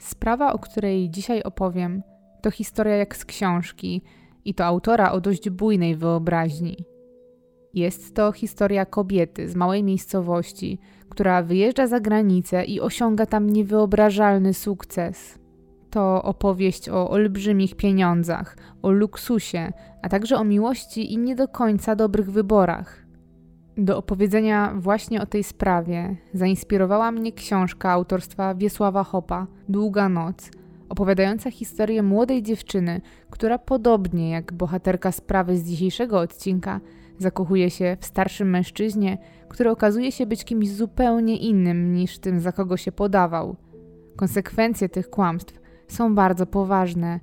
Sprawa, o której dzisiaj opowiem, to historia jak z książki i to autora o dość bujnej wyobraźni. Jest to historia kobiety z małej miejscowości, która wyjeżdża za granicę i osiąga tam niewyobrażalny sukces. To opowieść o olbrzymich pieniądzach, o luksusie, a także o miłości i nie do końca dobrych wyborach. Do opowiedzenia właśnie o tej sprawie zainspirowała mnie książka autorstwa Wiesława Hopa Długa Noc, opowiadająca historię młodej dziewczyny, która podobnie jak bohaterka sprawy z dzisiejszego odcinka zakochuje się w starszym mężczyźnie, który okazuje się być kimś zupełnie innym niż tym, za kogo się podawał. Konsekwencje tych kłamstw są bardzo poważne.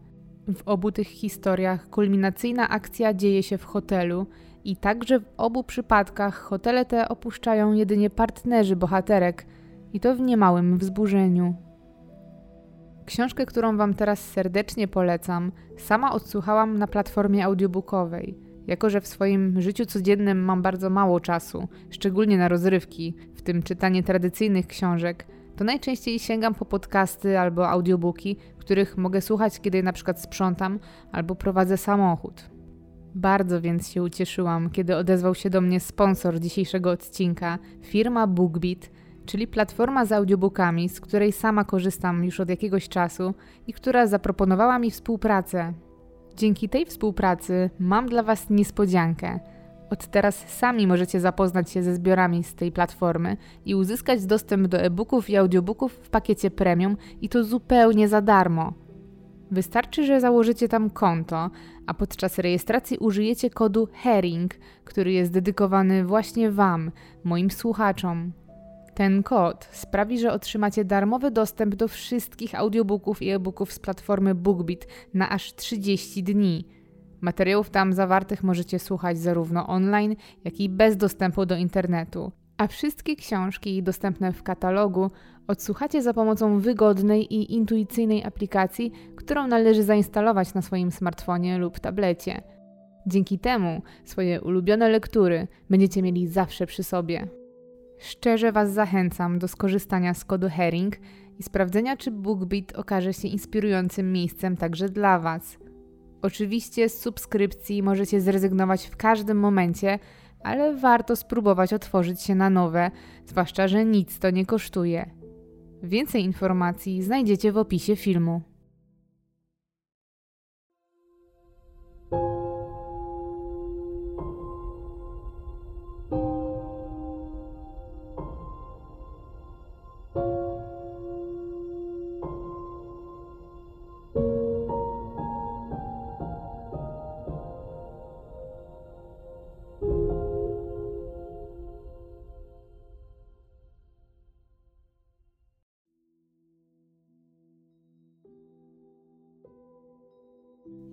W obu tych historiach kulminacyjna akcja dzieje się w hotelu i także w obu przypadkach hotele te opuszczają jedynie partnerzy bohaterek i to w niemałym wzburzeniu. Książkę, którą Wam teraz serdecznie polecam, sama odsłuchałam na platformie audiobookowej. Jako, że w swoim życiu codziennym mam bardzo mało czasu, szczególnie na rozrywki, w tym czytanie tradycyjnych książek, to najczęściej sięgam po podcasty albo audiobooki, których mogę słuchać, kiedy na przykład sprzątam albo prowadzę samochód. Bardzo więc się ucieszyłam, kiedy odezwał się do mnie sponsor dzisiejszego odcinka, firma BookBeat, czyli platforma z audiobookami, z której sama korzystam już od jakiegoś czasu i która zaproponowała mi współpracę. Dzięki tej współpracy mam dla Was niespodziankę. Od teraz sami możecie zapoznać się ze zbiorami z tej platformy i uzyskać dostęp do e-booków i audiobooków w pakiecie premium i to zupełnie za darmo. Wystarczy, że założycie tam konto, a podczas rejestracji użyjecie kodu HERING, który jest dedykowany właśnie Wam, moim słuchaczom. Ten kod sprawi, że otrzymacie darmowy dostęp do wszystkich audiobooków i e-booków z platformy BookBeat na aż 30 dni. Materiałów tam zawartych możecie słuchać zarówno online, jak i bez dostępu do internetu. A wszystkie książki dostępne w katalogu odsłuchacie za pomocą wygodnej i intuicyjnej aplikacji, którą należy zainstalować na swoim smartfonie lub tablecie. Dzięki temu swoje ulubione lektury będziecie mieli zawsze przy sobie. Szczerze Was zachęcam do skorzystania z kodu Herring i sprawdzenia, czy BookBeat okaże się inspirującym miejscem także dla Was. Oczywiście z subskrypcji możecie zrezygnować w każdym momencie, ale warto spróbować otworzyć się na nowe, zwłaszcza, że nic to nie kosztuje. Więcej informacji znajdziecie w opisie filmu.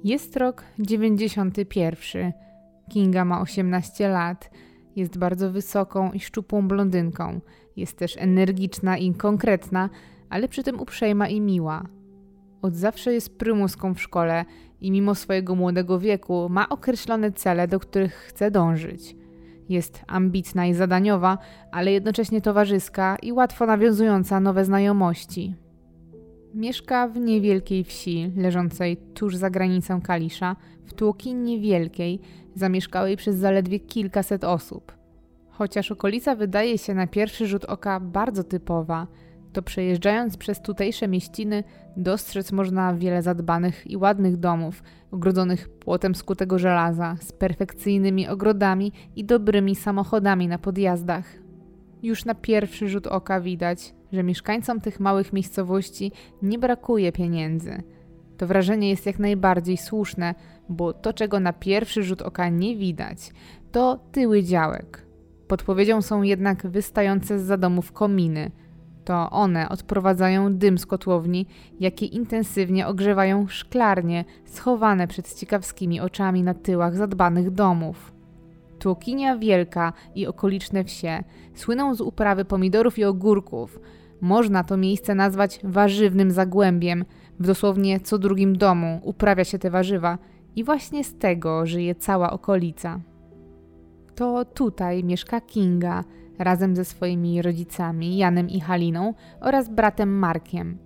Jest rok 91. Kinga ma 18 lat. Jest bardzo wysoką i szczupłą blondynką. Jest też energiczna i konkretna, ale przy tym uprzejma i miła. Od zawsze jest prymuską w szkole i mimo swojego młodego wieku ma określone cele, do których chce dążyć. Jest ambitna i zadaniowa, ale jednocześnie towarzyska i łatwo nawiązująca nowe znajomości. Mieszka w niewielkiej wsi, leżącej tuż za granicą Kalisza, w tłoki niewielkiej, zamieszkałej przez zaledwie kilkaset osób. Chociaż okolica wydaje się na pierwszy rzut oka bardzo typowa, to przejeżdżając przez tutejsze mieściny dostrzec można wiele zadbanych i ładnych domów, ogrodzonych płotem skutego żelaza, z perfekcyjnymi ogrodami i dobrymi samochodami na podjazdach. Już na pierwszy rzut oka widać, że mieszkańcom tych małych miejscowości nie brakuje pieniędzy. To wrażenie jest jak najbardziej słuszne, bo to, czego na pierwszy rzut oka nie widać, to tyły działek. Podpowiedzią są jednak wystające z domów kominy. To one odprowadzają dym z kotłowni, jakie intensywnie ogrzewają szklarnie schowane przed ciekawskimi oczami na tyłach zadbanych domów. Tłokinia Wielka i okoliczne wsie słyną z uprawy pomidorów i ogórków, można to miejsce nazwać warzywnym zagłębiem. W dosłownie co drugim domu uprawia się te warzywa i właśnie z tego żyje cała okolica. To tutaj mieszka Kinga razem ze swoimi rodzicami Janem i Haliną oraz bratem Markiem.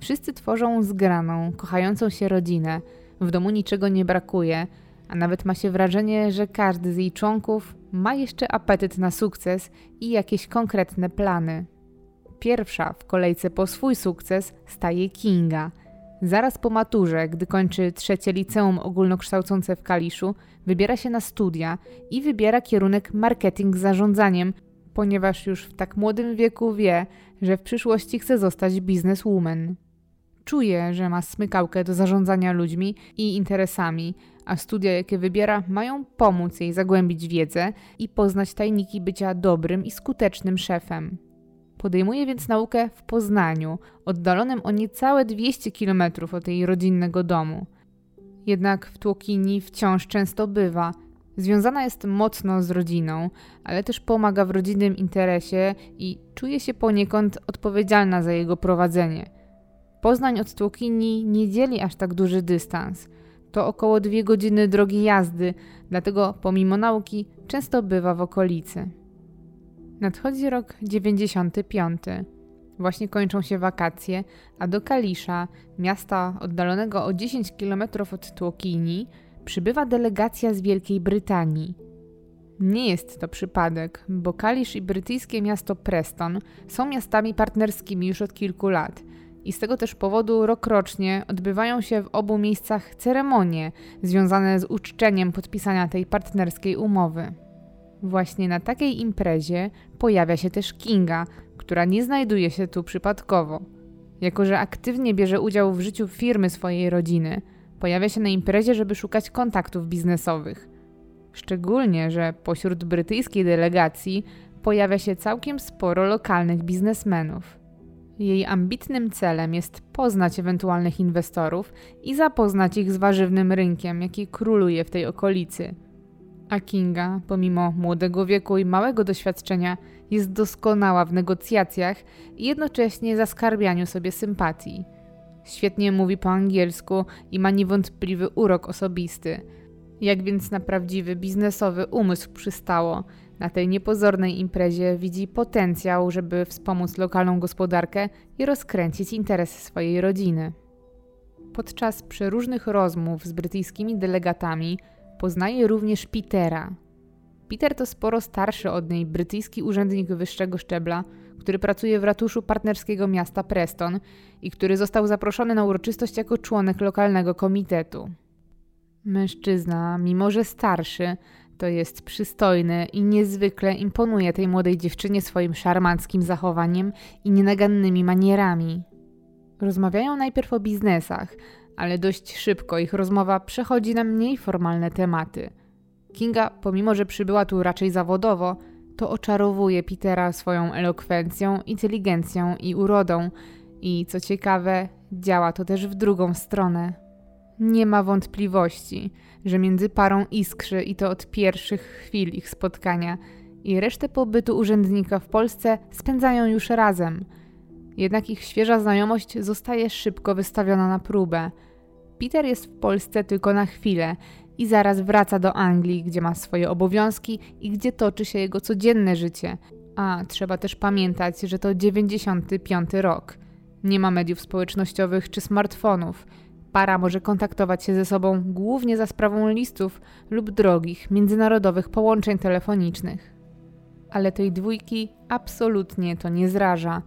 Wszyscy tworzą zgraną, kochającą się rodzinę. W domu niczego nie brakuje, a nawet ma się wrażenie, że każdy z jej członków ma jeszcze apetyt na sukces i jakieś konkretne plany. Pierwsza w kolejce po swój sukces staje Kinga. Zaraz po maturze, gdy kończy trzecie liceum ogólnokształcące w Kaliszu, wybiera się na studia i wybiera kierunek marketing z zarządzaniem, ponieważ już w tak młodym wieku wie, że w przyszłości chce zostać bizneswoman. Czuje, że ma smykałkę do zarządzania ludźmi i interesami, a studia, jakie wybiera, mają pomóc jej zagłębić wiedzę i poznać tajniki bycia dobrym i skutecznym szefem. Podejmuje więc naukę w Poznaniu, oddalonym o niecałe 200 km od jej rodzinnego domu. Jednak w Tłokini wciąż często bywa. Związana jest mocno z rodziną, ale też pomaga w rodzinnym interesie i czuje się poniekąd odpowiedzialna za jego prowadzenie. Poznań od Tłokini nie dzieli aż tak duży dystans. To około dwie godziny drogi jazdy, dlatego pomimo nauki często bywa w okolicy. Nadchodzi rok 95. Właśnie kończą się wakacje, a do Kalisza, miasta oddalonego o 10 km od Tłokini, przybywa delegacja z Wielkiej Brytanii. Nie jest to przypadek, bo Kalisz i brytyjskie miasto Preston są miastami partnerskimi już od kilku lat i z tego też powodu rokrocznie odbywają się w obu miejscach ceremonie związane z uczczeniem podpisania tej partnerskiej umowy. Właśnie na takiej imprezie pojawia się też Kinga, która nie znajduje się tu przypadkowo. Jako, że aktywnie bierze udział w życiu firmy swojej rodziny, pojawia się na imprezie, żeby szukać kontaktów biznesowych. Szczególnie, że pośród brytyjskiej delegacji pojawia się całkiem sporo lokalnych biznesmenów. Jej ambitnym celem jest poznać ewentualnych inwestorów i zapoznać ich z warzywnym rynkiem, jaki króluje w tej okolicy – a Kinga, pomimo młodego wieku i małego doświadczenia, jest doskonała w negocjacjach i jednocześnie zaskarbianiu sobie sympatii. Świetnie mówi po angielsku i ma niewątpliwy urok osobisty. Jak więc na prawdziwy biznesowy umysł przystało, na tej niepozornej imprezie widzi potencjał, żeby wspomóc lokalną gospodarkę i rozkręcić interes swojej rodziny. Podczas przeróżnych rozmów z brytyjskimi delegatami Poznaje również Petera. Peter to sporo starszy od niej brytyjski urzędnik wyższego szczebla, który pracuje w ratuszu partnerskiego miasta Preston i który został zaproszony na uroczystość jako członek lokalnego komitetu. Mężczyzna, mimo że starszy, to jest przystojny i niezwykle imponuje tej młodej dziewczynie swoim szarmanckim zachowaniem i nienagannymi manierami. Rozmawiają najpierw o biznesach, ale dość szybko ich rozmowa przechodzi na mniej formalne tematy. Kinga, pomimo że przybyła tu raczej zawodowo, to oczarowuje Petera swoją elokwencją, inteligencją i urodą, i co ciekawe, działa to też w drugą stronę. Nie ma wątpliwości, że między parą iskrzy i to od pierwszych chwil ich spotkania i resztę pobytu urzędnika w Polsce spędzają już razem. Jednak ich świeża znajomość zostaje szybko wystawiona na próbę – Peter jest w Polsce tylko na chwilę i zaraz wraca do Anglii, gdzie ma swoje obowiązki i gdzie toczy się jego codzienne życie. A trzeba też pamiętać, że to 95 rok. Nie ma mediów społecznościowych czy smartfonów. Para może kontaktować się ze sobą głównie za sprawą listów lub drogich, międzynarodowych połączeń telefonicznych. Ale tej dwójki absolutnie to nie zraża.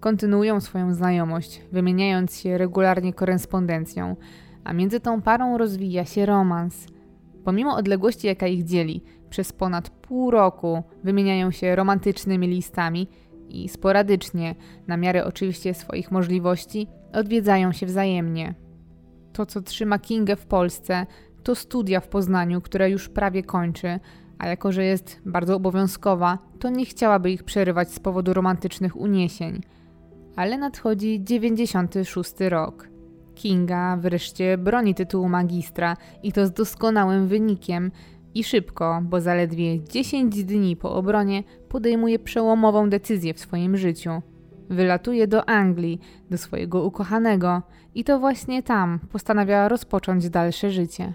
Kontynuują swoją znajomość, wymieniając się regularnie korespondencją, a między tą parą rozwija się romans. Pomimo odległości, jaka ich dzieli, przez ponad pół roku wymieniają się romantycznymi listami i sporadycznie, na miarę oczywiście swoich możliwości, odwiedzają się wzajemnie. To, co trzyma Kingę w Polsce, to studia w Poznaniu, które już prawie kończy, a jako że jest bardzo obowiązkowa, to nie chciałaby ich przerywać z powodu romantycznych uniesień. Ale nadchodzi 96 rok. Kinga wreszcie broni tytułu magistra i to z doskonałym wynikiem i szybko, bo zaledwie 10 dni po obronie podejmuje przełomową decyzję w swoim życiu. Wylatuje do Anglii, do swojego ukochanego i to właśnie tam postanawia rozpocząć dalsze życie.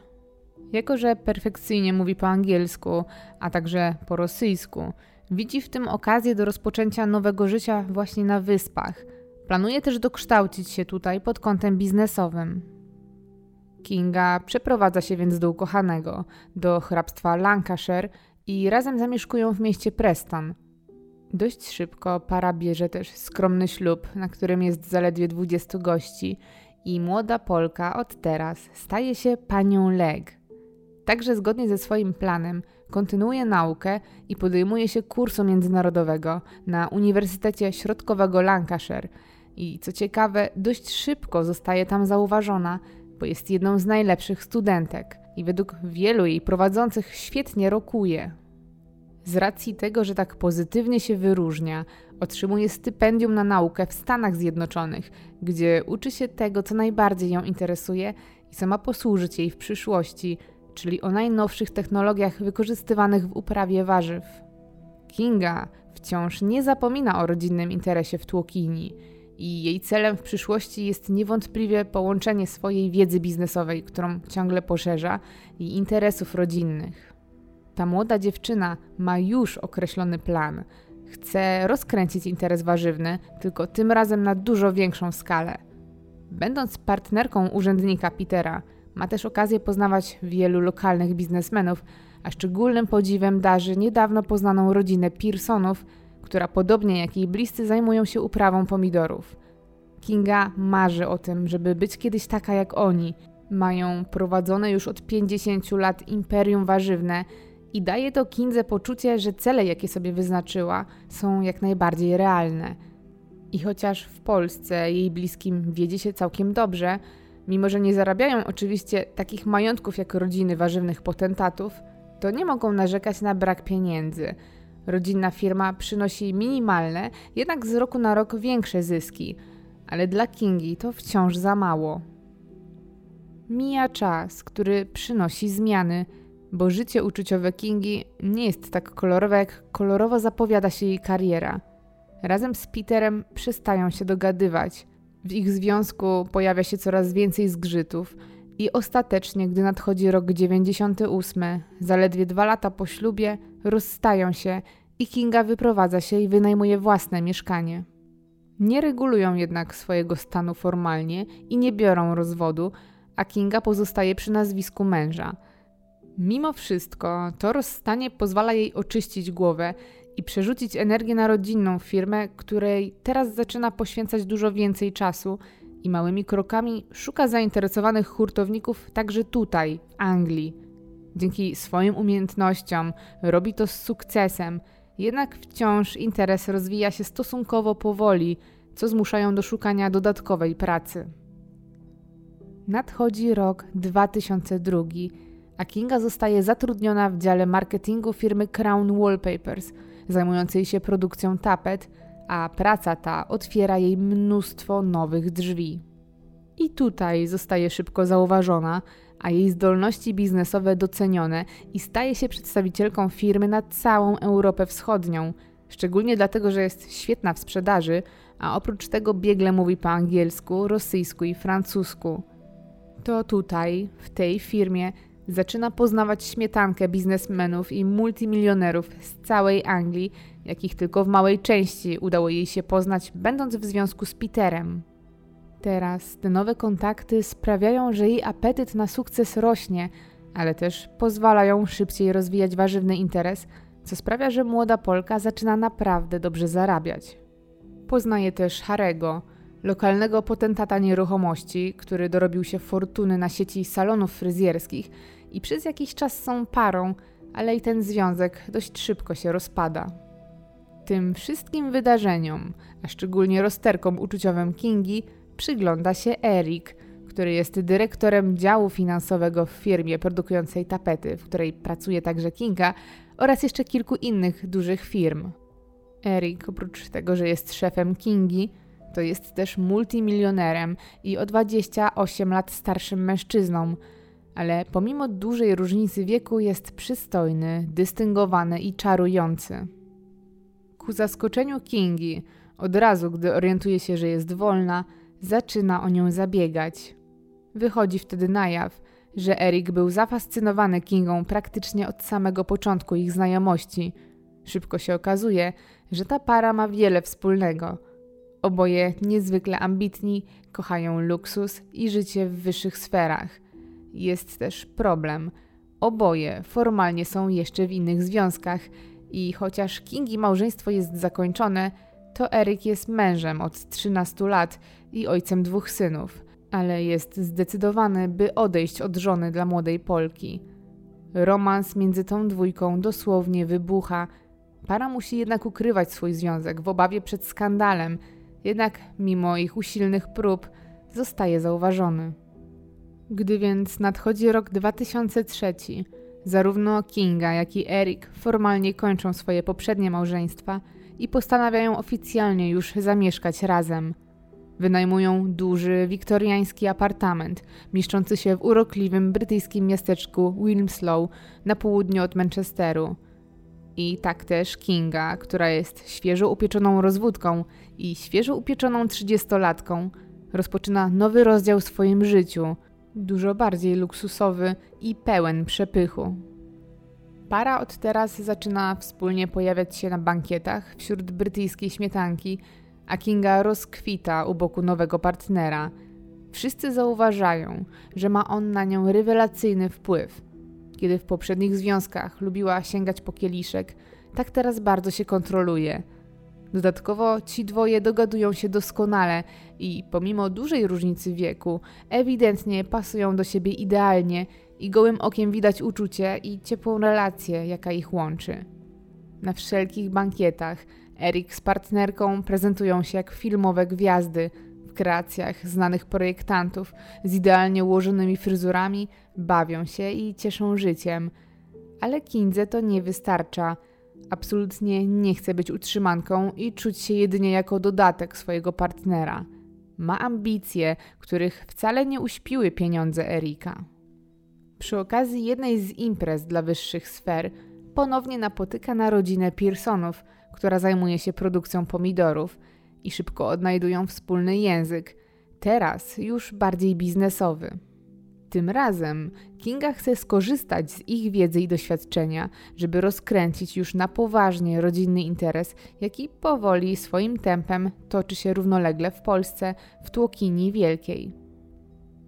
Jako, że perfekcyjnie mówi po angielsku, a także po rosyjsku, widzi w tym okazję do rozpoczęcia nowego życia właśnie na wyspach – Planuje też dokształcić się tutaj pod kątem biznesowym. Kinga przeprowadza się więc do ukochanego, do hrabstwa Lancashire i razem zamieszkują w mieście Preston. Dość szybko para bierze też skromny ślub, na którym jest zaledwie 20 gości i młoda Polka od teraz staje się panią Leg. Także zgodnie ze swoim planem kontynuuje naukę i podejmuje się kursu międzynarodowego na Uniwersytecie Środkowego Lancashire i co ciekawe, dość szybko zostaje tam zauważona, bo jest jedną z najlepszych studentek i według wielu jej prowadzących świetnie rokuje. Z racji tego, że tak pozytywnie się wyróżnia, otrzymuje stypendium na naukę w Stanach Zjednoczonych, gdzie uczy się tego, co najbardziej ją interesuje i co ma posłużyć jej w przyszłości, czyli o najnowszych technologiach wykorzystywanych w uprawie warzyw. Kinga wciąż nie zapomina o rodzinnym interesie w tłokini i jej celem w przyszłości jest niewątpliwie połączenie swojej wiedzy biznesowej, którą ciągle poszerza, i interesów rodzinnych. Ta młoda dziewczyna ma już określony plan. Chce rozkręcić interes warzywny, tylko tym razem na dużo większą skalę. Będąc partnerką urzędnika Petera, ma też okazję poznawać wielu lokalnych biznesmenów, a szczególnym podziwem darzy niedawno poznaną rodzinę Pearsonów, która podobnie jak jej bliscy zajmują się uprawą pomidorów. Kinga marzy o tym, żeby być kiedyś taka jak oni. Mają prowadzone już od 50 lat imperium warzywne i daje to Kindze poczucie, że cele, jakie sobie wyznaczyła, są jak najbardziej realne. I chociaż w Polsce jej bliskim wiedzie się całkiem dobrze, mimo że nie zarabiają oczywiście takich majątków jak rodziny warzywnych potentatów, to nie mogą narzekać na brak pieniędzy – Rodzinna firma przynosi minimalne, jednak z roku na rok większe zyski, ale dla Kingi to wciąż za mało. Mija czas, który przynosi zmiany, bo życie uczuciowe Kingi nie jest tak kolorowe, jak kolorowo zapowiada się jej kariera. Razem z Peterem przestają się dogadywać. W ich związku pojawia się coraz więcej zgrzytów i ostatecznie, gdy nadchodzi rok 98, zaledwie dwa lata po ślubie, rozstają się i Kinga wyprowadza się i wynajmuje własne mieszkanie. Nie regulują jednak swojego stanu formalnie i nie biorą rozwodu, a Kinga pozostaje przy nazwisku męża. Mimo wszystko, to rozstanie pozwala jej oczyścić głowę i przerzucić energię na rodzinną firmę, której teraz zaczyna poświęcać dużo więcej czasu i małymi krokami szuka zainteresowanych hurtowników także tutaj, w Anglii. Dzięki swoim umiejętnościom robi to z sukcesem, jednak wciąż interes rozwija się stosunkowo powoli, co zmuszają do szukania dodatkowej pracy. Nadchodzi rok 2002, a Kinga zostaje zatrudniona w dziale marketingu firmy Crown Wallpapers, zajmującej się produkcją tapet, a praca ta otwiera jej mnóstwo nowych drzwi. I tutaj zostaje szybko zauważona, a jej zdolności biznesowe docenione i staje się przedstawicielką firmy na całą Europę Wschodnią, szczególnie dlatego, że jest świetna w sprzedaży, a oprócz tego biegle mówi po angielsku, rosyjsku i francusku. To tutaj, w tej firmie, zaczyna poznawać śmietankę biznesmenów i multimilionerów z całej Anglii, jakich tylko w małej części udało jej się poznać, będąc w związku z Peterem. Teraz te nowe kontakty sprawiają, że jej apetyt na sukces rośnie, ale też pozwalają szybciej rozwijać warzywny interes, co sprawia, że młoda Polka zaczyna naprawdę dobrze zarabiać. Poznaje też Harego, lokalnego potentata nieruchomości, który dorobił się fortuny na sieci salonów fryzjerskich i przez jakiś czas są parą, ale i ten związek dość szybko się rozpada. Tym wszystkim wydarzeniom, a szczególnie rozterkom uczuciowym Kingi, przygląda się Erik, który jest dyrektorem działu finansowego w firmie produkującej tapety, w której pracuje także Kinga oraz jeszcze kilku innych dużych firm. Erik, oprócz tego, że jest szefem Kingi, to jest też multimilionerem i o 28 lat starszym mężczyzną, ale pomimo dużej różnicy wieku jest przystojny, dystyngowany i czarujący. Ku zaskoczeniu Kingi, od razu gdy orientuje się, że jest wolna, zaczyna o nią zabiegać. Wychodzi wtedy na jaw, że Erik był zafascynowany Kingą praktycznie od samego początku ich znajomości. Szybko się okazuje, że ta para ma wiele wspólnego. Oboje niezwykle ambitni, kochają luksus i życie w wyższych sferach. Jest też problem. Oboje formalnie są jeszcze w innych związkach i chociaż Kingi małżeństwo jest zakończone, to Eryk jest mężem od 13 lat i ojcem dwóch synów, ale jest zdecydowany, by odejść od żony dla młodej Polki. Romans między tą dwójką dosłownie wybucha. Para musi jednak ukrywać swój związek w obawie przed skandalem, jednak mimo ich usilnych prób zostaje zauważony. Gdy więc nadchodzi rok 2003, zarówno Kinga, jak i Eric formalnie kończą swoje poprzednie małżeństwa i postanawiają oficjalnie już zamieszkać razem. Wynajmują duży, wiktoriański apartament, mieszczący się w urokliwym brytyjskim miasteczku Wilmslow na południu od Manchesteru. I tak też Kinga, która jest świeżo upieczoną rozwódką i świeżo upieczoną trzydziestolatką, rozpoczyna nowy rozdział w swoim życiu, dużo bardziej luksusowy i pełen przepychu. Para od teraz zaczyna wspólnie pojawiać się na bankietach wśród brytyjskiej śmietanki, a Kinga rozkwita u boku nowego partnera. Wszyscy zauważają, że ma on na nią rewelacyjny wpływ. Kiedy w poprzednich związkach lubiła sięgać po kieliszek, tak teraz bardzo się kontroluje. Dodatkowo ci dwoje dogadują się doskonale i pomimo dużej różnicy wieku, ewidentnie pasują do siebie idealnie i gołym okiem widać uczucie i ciepłą relację, jaka ich łączy. Na wszelkich bankietach Erik z partnerką prezentują się jak filmowe gwiazdy w kreacjach znanych projektantów z idealnie ułożonymi fryzurami, bawią się i cieszą życiem. Ale Kindze to nie wystarcza. Absolutnie nie chce być utrzymanką i czuć się jedynie jako dodatek swojego partnera. Ma ambicje, których wcale nie uśpiły pieniądze Erika. Przy okazji jednej z imprez dla wyższych sfer ponownie napotyka na rodzinę Pearsonów, która zajmuje się produkcją pomidorów i szybko odnajdują wspólny język, teraz już bardziej biznesowy. Tym razem Kinga chce skorzystać z ich wiedzy i doświadczenia, żeby rozkręcić już na poważnie rodzinny interes, jaki powoli swoim tempem toczy się równolegle w Polsce, w Tłokini Wielkiej.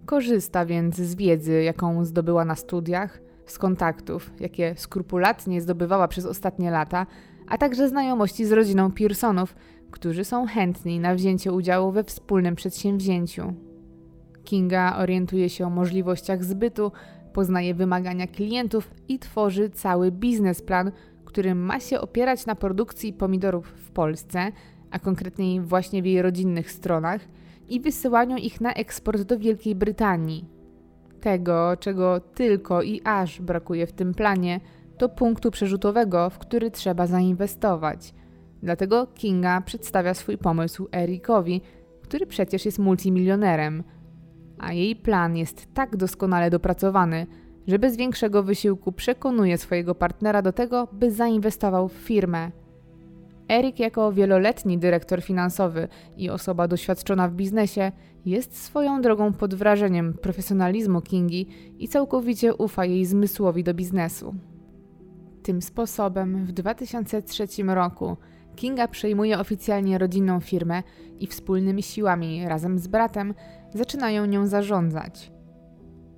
Korzysta więc z wiedzy, jaką zdobyła na studiach, z kontaktów, jakie skrupulatnie zdobywała przez ostatnie lata, a także znajomości z rodziną Pearsonów, którzy są chętni na wzięcie udziału we wspólnym przedsięwzięciu. Kinga orientuje się o możliwościach zbytu, poznaje wymagania klientów i tworzy cały biznesplan, który ma się opierać na produkcji pomidorów w Polsce, a konkretniej właśnie w jej rodzinnych stronach, i wysyłaniu ich na eksport do Wielkiej Brytanii. Tego, czego tylko i aż brakuje w tym planie, to punktu przerzutowego, w który trzeba zainwestować. Dlatego Kinga przedstawia swój pomysł Erikowi, który przecież jest multimilionerem. A jej plan jest tak doskonale dopracowany, że bez większego wysiłku przekonuje swojego partnera do tego, by zainwestował w firmę. Erik, jako wieloletni dyrektor finansowy i osoba doświadczona w biznesie, jest swoją drogą pod wrażeniem profesjonalizmu Kingi i całkowicie ufa jej zmysłowi do biznesu. Tym sposobem w 2003 roku Kinga przejmuje oficjalnie rodzinną firmę i wspólnymi siłami razem z bratem zaczynają nią zarządzać.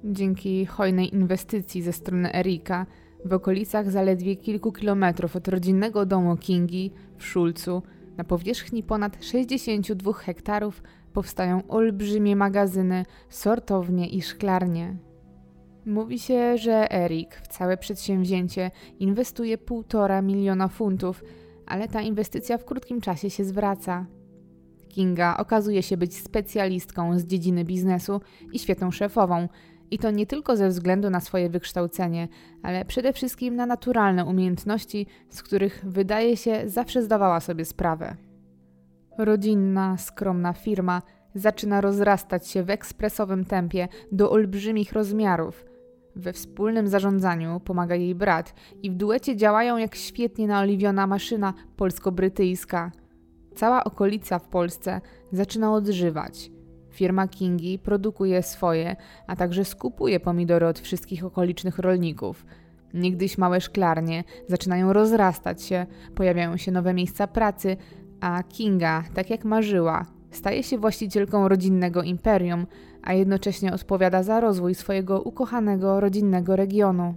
Dzięki hojnej inwestycji ze strony Erika w okolicach zaledwie kilku kilometrów od rodzinnego domu Kingi w Szulcu na powierzchni ponad 62 hektarów powstają olbrzymie magazyny, sortownie i szklarnie. Mówi się, że Erik w całe przedsięwzięcie inwestuje półtora miliona funtów, ale ta inwestycja w krótkim czasie się zwraca. Kinga okazuje się być specjalistką z dziedziny biznesu i świetną szefową, i to nie tylko ze względu na swoje wykształcenie, ale przede wszystkim na naturalne umiejętności, z których wydaje się zawsze zdawała sobie sprawę. Rodzinna, skromna firma zaczyna rozrastać się w ekspresowym tempie do olbrzymich rozmiarów. We wspólnym zarządzaniu pomaga jej brat i w duecie działają jak świetnie naoliwiona maszyna polsko-brytyjska. Cała okolica w Polsce zaczyna odżywać. Firma Kingi produkuje swoje, a także skupuje pomidory od wszystkich okolicznych rolników. Niegdyś małe szklarnie zaczynają rozrastać się, pojawiają się nowe miejsca pracy, A Kinga, tak jak marzyła, staje się właścicielką rodzinnego imperium, a jednocześnie odpowiada za rozwój swojego ukochanego rodzinnego regionu.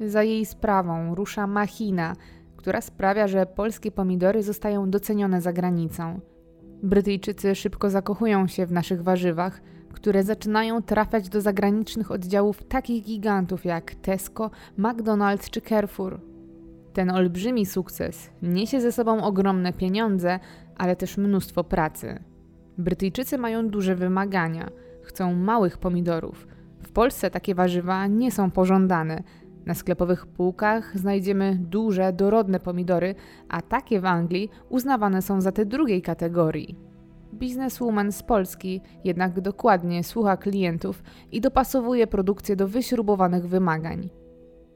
Za jej sprawą rusza machina, która sprawia, że polskie pomidory zostają docenione za granicą. Brytyjczycy szybko zakochują się w naszych warzywach, które zaczynają trafiać do zagranicznych oddziałów takich gigantów jak Tesco, McDonald's czy Carrefour. Ten olbrzymi sukces niesie ze sobą ogromne pieniądze, ale też mnóstwo pracy. Brytyjczycy mają duże wymagania, chcą małych pomidorów. W Polsce takie warzywa nie są pożądane. Na sklepowych półkach znajdziemy duże, dorodne pomidory, a takie w Anglii uznawane są za te drugiej kategorii. Bizneswoman z Polski jednak dokładnie słucha klientów i dopasowuje produkcję do wyśrubowanych wymagań.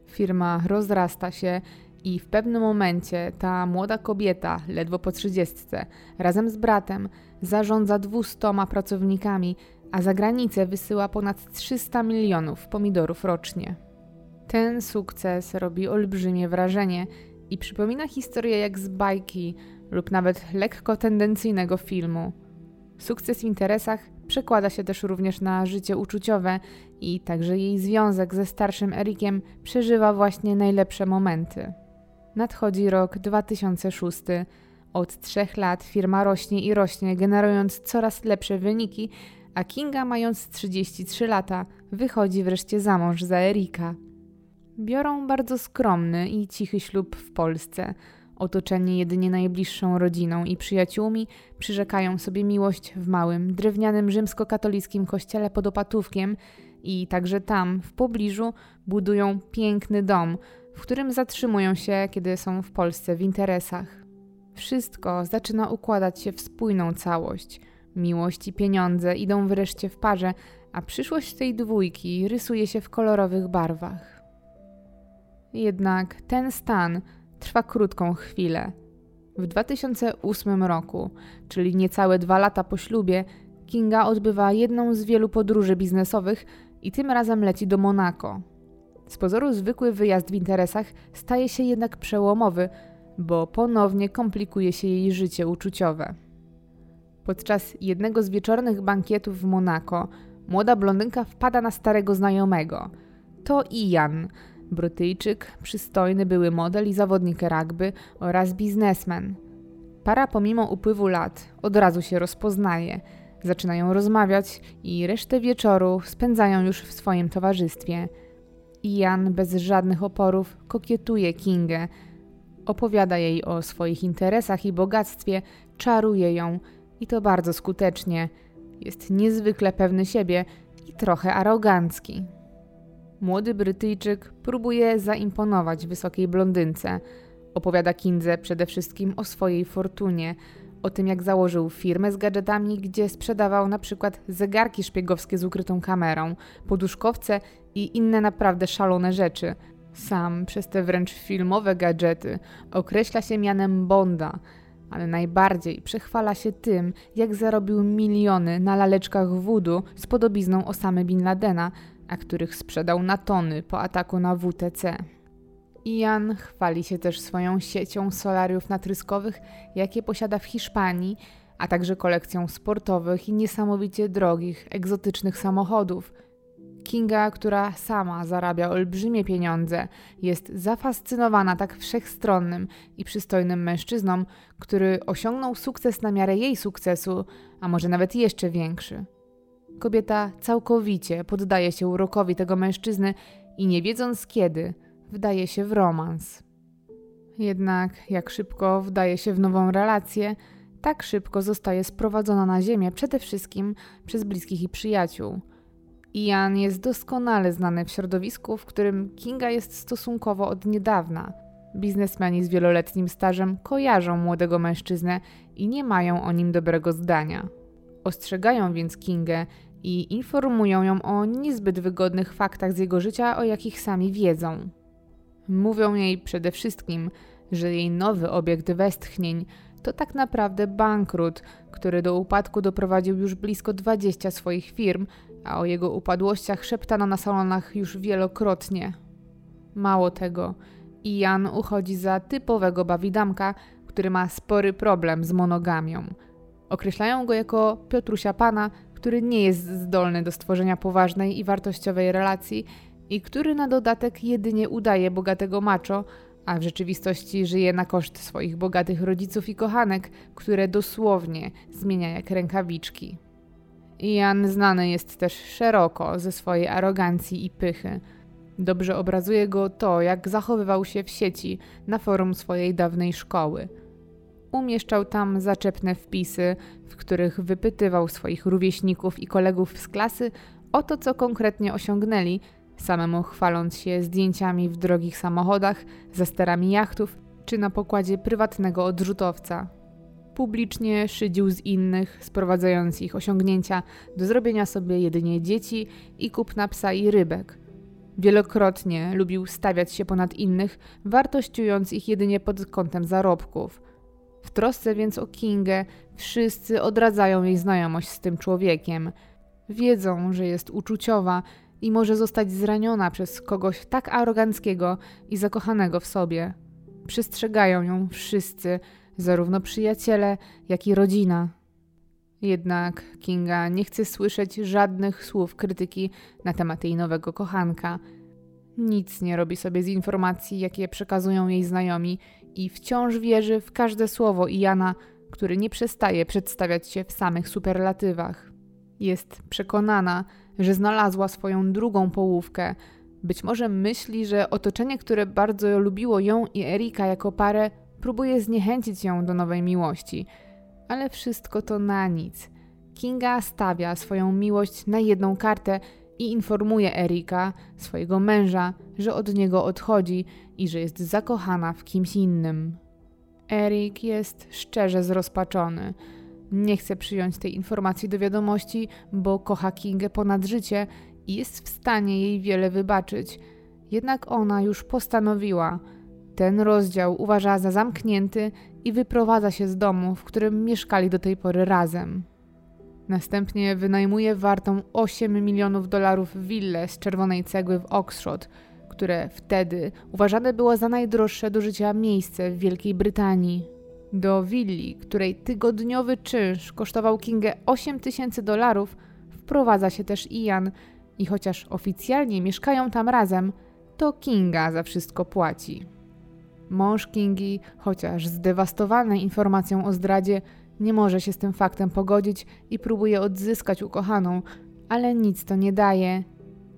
Firma rozrasta się i w pewnym momencie ta młoda kobieta, ledwo po trzydziestce, razem z bratem zarządza dwustoma pracownikami, a za granicę wysyła ponad 300 milionów pomidorów rocznie. Ten sukces robi olbrzymie wrażenie i przypomina historię jak z bajki lub nawet lekko tendencyjnego filmu. Sukces w interesach przekłada się też również na życie uczuciowe i także jej związek ze starszym Erikiem przeżywa właśnie najlepsze momenty. Nadchodzi rok 2006. Od trzech lat firma rośnie i rośnie, generując coraz lepsze wyniki, a Kinga, mając 33 lata, wychodzi wreszcie za mąż za Erika. Biorą bardzo skromny i cichy ślub w Polsce. Otoczeni jedynie najbliższą rodziną i przyjaciółmi, przyrzekają sobie miłość w małym, drewnianym rzymskokatolickim kościele pod Opatówkiem i także tam, w pobliżu, budują piękny dom, w którym zatrzymują się, kiedy są w Polsce w interesach. Wszystko zaczyna układać się w spójną całość. Miłość i pieniądze idą wreszcie w parze, a przyszłość tej dwójki rysuje się w kolorowych barwach. Jednak ten stan trwa krótką chwilę. W 2008 roku, czyli niecałe dwa lata po ślubie, Kinga odbywa jedną z wielu podróży biznesowych i tym razem leci do Monako. Z pozoru zwykły wyjazd w interesach staje się jednak przełomowy, bo ponownie komplikuje się jej życie uczuciowe. Podczas jednego z wieczornych bankietów w Monako młoda blondynka wpada na starego znajomego. To Ian, Brytyjczyk, przystojny były model i zawodnik rugby oraz biznesmen. Para pomimo upływu lat od razu się rozpoznaje, zaczynają rozmawiać i resztę wieczoru spędzają już w swoim towarzystwie. Ian bez żadnych oporów kokietuje Kingę, opowiada jej o swoich interesach i bogactwie, czaruje ją i to bardzo skutecznie. Jest niezwykle pewny siebie i trochę arogancki. Młody Brytyjczyk próbuje zaimponować wysokiej blondynce. Opowiada Kindze przede wszystkim o swojej fortunie, o tym jak założył firmę z gadżetami, gdzie sprzedawał na przykład zegarki szpiegowskie z ukrytą kamerą, poduszkowce i inne naprawdę szalone rzeczy. Sam przez te wręcz filmowe gadżety określa się mianem Bonda, ale najbardziej przechwala się tym, jak zarobił miliony na laleczkach wudu z podobizną Osamy Bin Ladena, a których sprzedał na tony po ataku na WTC. Ian chwali się też swoją siecią solariów natryskowych, jakie posiada w Hiszpanii, a także kolekcją sportowych i niesamowicie drogich, egzotycznych samochodów. Kinga, która sama zarabia olbrzymie pieniądze, jest zafascynowana tak wszechstronnym i przystojnym mężczyzną, który osiągnął sukces na miarę jej sukcesu, a może nawet jeszcze większy. Kobieta całkowicie poddaje się urokowi tego mężczyzny i nie wiedząc kiedy, wdaje się w romans. Jednak jak szybko wdaje się w nową relację, tak szybko zostaje sprowadzona na ziemię przede wszystkim przez bliskich i przyjaciół. Ian jest doskonale znany w środowisku, w którym Kinga jest stosunkowo od niedawna. Biznesmeni z wieloletnim stażem kojarzą młodego mężczyznę i nie mają o nim dobrego zdania. Ostrzegają więc Kingę i informują ją o niezbyt wygodnych faktach z jego życia, o jakich sami wiedzą. Mówią jej przede wszystkim, że jej nowy obiekt westchnień to tak naprawdę bankrut, który do upadku doprowadził już blisko 20 swoich firm, a o jego upadłościach szeptano na salonach już wielokrotnie. Mało tego, Ian uchodzi za typowego bawidamka, który ma spory problem z monogamią. Określają go jako Piotrusia Pana, który nie jest zdolny do stworzenia poważnej i wartościowej relacji i który na dodatek jedynie udaje bogatego macho, a w rzeczywistości żyje na koszt swoich bogatych rodziców i kochanek, które dosłownie zmienia jak rękawiczki. Jan znany jest też szeroko ze swojej arogancji i pychy. Dobrze obrazuje go to, jak zachowywał się w sieci na forum swojej dawnej szkoły. Umieszczał tam zaczepne wpisy, w których wypytywał swoich rówieśników i kolegów z klasy o to, co konkretnie osiągnęli, samemu chwaląc się zdjęciami w drogich samochodach, za sterami jachtów czy na pokładzie prywatnego odrzutowca. Publicznie szydził z innych, sprowadzając ich osiągnięcia do zrobienia sobie jedynie dzieci i kupna psa i rybek. Wielokrotnie lubił stawiać się ponad innych, wartościując ich jedynie pod kątem zarobków. Trosce więc o Kingę wszyscy odradzają jej znajomość z tym człowiekiem. Wiedzą, że jest uczuciowa i może zostać zraniona przez kogoś tak aroganckiego i zakochanego w sobie. Przestrzegają ją wszyscy, zarówno przyjaciele, jak i rodzina. Jednak Kinga nie chce słyszeć żadnych słów krytyki na temat jej nowego kochanka. Nic nie robi sobie z informacji, jakie przekazują jej znajomi, i wciąż wierzy w każde słowo Jana, który nie przestaje przedstawiać się w samych superlatywach. Jest przekonana, że znalazła swoją drugą połówkę. Być może myśli, że otoczenie, które bardzo lubiło ją i Erika jako parę, próbuje zniechęcić ją do nowej miłości. Ale wszystko to na nic. Kinga stawia swoją miłość na jedną kartę i informuje Erika, swojego męża, że od niego odchodzi i że jest zakochana w kimś innym. Erik jest szczerze zrozpaczony. Nie chce przyjąć tej informacji do wiadomości, bo kocha Kingę ponad życie i jest w stanie jej wiele wybaczyć. Jednak ona już postanowiła. Ten rozdział uważa za zamknięty i wyprowadza się z domu, w którym mieszkali do tej pory razem. Następnie wynajmuje wartą 8 milionów dolarów willę z czerwonej cegły w Oxford, które wtedy uważane było za najdroższe do życia miejsce w Wielkiej Brytanii. Do willi, której tygodniowy czynsz kosztował Kingę 8 tysięcy dolarów, wprowadza się też Ian i chociaż oficjalnie mieszkają tam razem, to Kinga za wszystko płaci. Mąż Kingi, chociaż zdewastowany informacją o zdradzie, nie może się z tym faktem pogodzić i próbuje odzyskać ukochaną, ale nic to nie daje.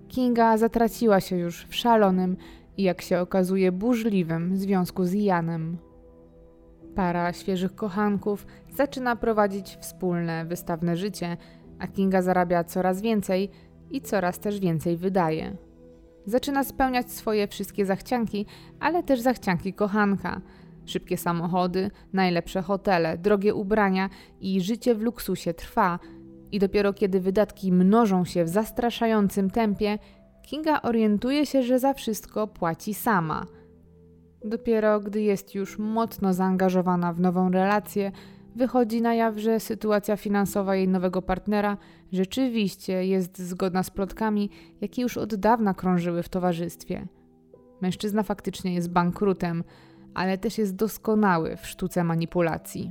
Kinga zatraciła się już w szalonym i jak się okazuje burzliwym związku z Janem. Para świeżych kochanków zaczyna prowadzić wspólne, wystawne życie, a Kinga zarabia coraz więcej i coraz też więcej wydaje. Zaczyna spełniać swoje wszystkie zachcianki, ale też zachcianki kochanka. Szybkie samochody, najlepsze hotele, drogie ubrania i życie w luksusie trwa. I dopiero kiedy wydatki mnożą się w zastraszającym tempie, Kinga orientuje się, że za wszystko płaci sama. Dopiero gdy jest już mocno zaangażowana w nową relację, wychodzi na jaw, że sytuacja finansowa jej nowego partnera rzeczywiście jest zgodna z plotkami, jakie już od dawna krążyły w towarzystwie. Mężczyzna faktycznie jest bankrutem, ale też jest doskonały w sztuce manipulacji.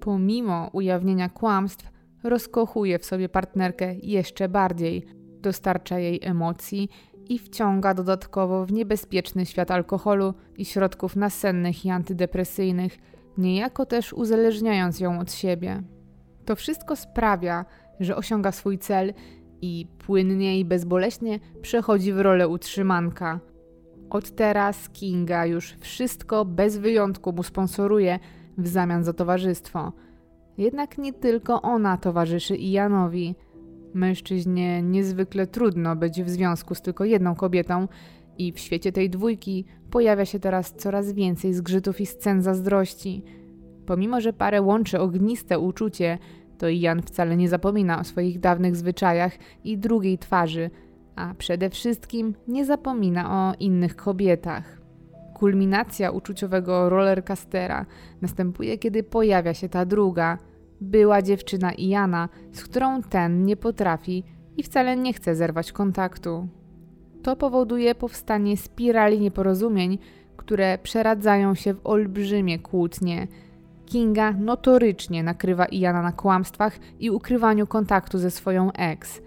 Pomimo ujawnienia kłamstw, rozkochuje w sobie partnerkę jeszcze bardziej, dostarcza jej emocji i wciąga dodatkowo w niebezpieczny świat alkoholu i środków nasennych i antydepresyjnych, niejako też uzależniając ją od siebie. To wszystko sprawia, że osiąga swój cel i płynnie i bezboleśnie przechodzi w rolę utrzymanka. Od teraz Kinga już wszystko bez wyjątku mu sponsoruje w zamian za towarzystwo. Jednak nie tylko ona towarzyszy Ianowi. Mężczyźnie niezwykle trudno być w związku z tylko jedną kobietą i w świecie tej dwójki pojawia się teraz coraz więcej zgrzytów i scen zazdrości. Pomimo, że parę łączy ogniste uczucie, to Jan wcale nie zapomina o swoich dawnych zwyczajach i drugiej twarzy, a przede wszystkim nie zapomina o innych kobietach. Kulminacja uczuciowego rollercastera następuje, kiedy pojawia się ta druga, była dziewczyna Iana, z którą ten nie potrafi i wcale nie chce zerwać kontaktu. To powoduje powstanie spirali nieporozumień, które przeradzają się w olbrzymie kłótnie. Kinga notorycznie nakrywa Iana na kłamstwach i ukrywaniu kontaktu ze swoją ex.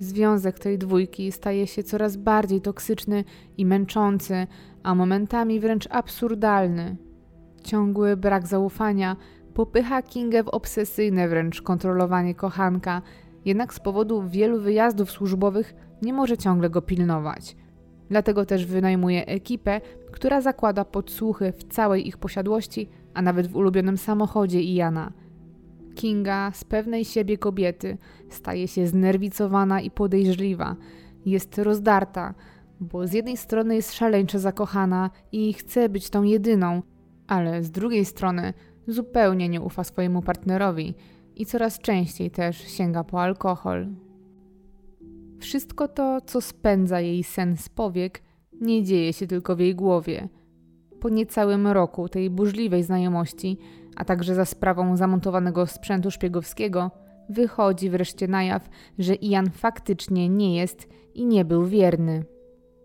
Związek tej dwójki staje się coraz bardziej toksyczny i męczący, a momentami wręcz absurdalny. Ciągły brak zaufania popycha Kingę w obsesyjne wręcz kontrolowanie kochanka, jednak z powodu wielu wyjazdów służbowych nie może ciągle go pilnować. Dlatego też wynajmuje ekipę, która zakłada podsłuchy w całej ich posiadłości, a nawet w ulubionym samochodzie Iana. Kinga z pewnej siebie kobiety staje się znerwicowana i podejrzliwa. Jest rozdarta, bo z jednej strony jest szaleńczo zakochana i chce być tą jedyną, ale z drugiej strony zupełnie nie ufa swojemu partnerowi i coraz częściej też sięga po alkohol. Wszystko to, co spędza jej sen z powiek, nie dzieje się tylko w jej głowie. Po niecałym roku tej burzliwej znajomości, a także za sprawą zamontowanego sprzętu szpiegowskiego, wychodzi wreszcie na jaw, że Ian faktycznie nie jest i nie był wierny.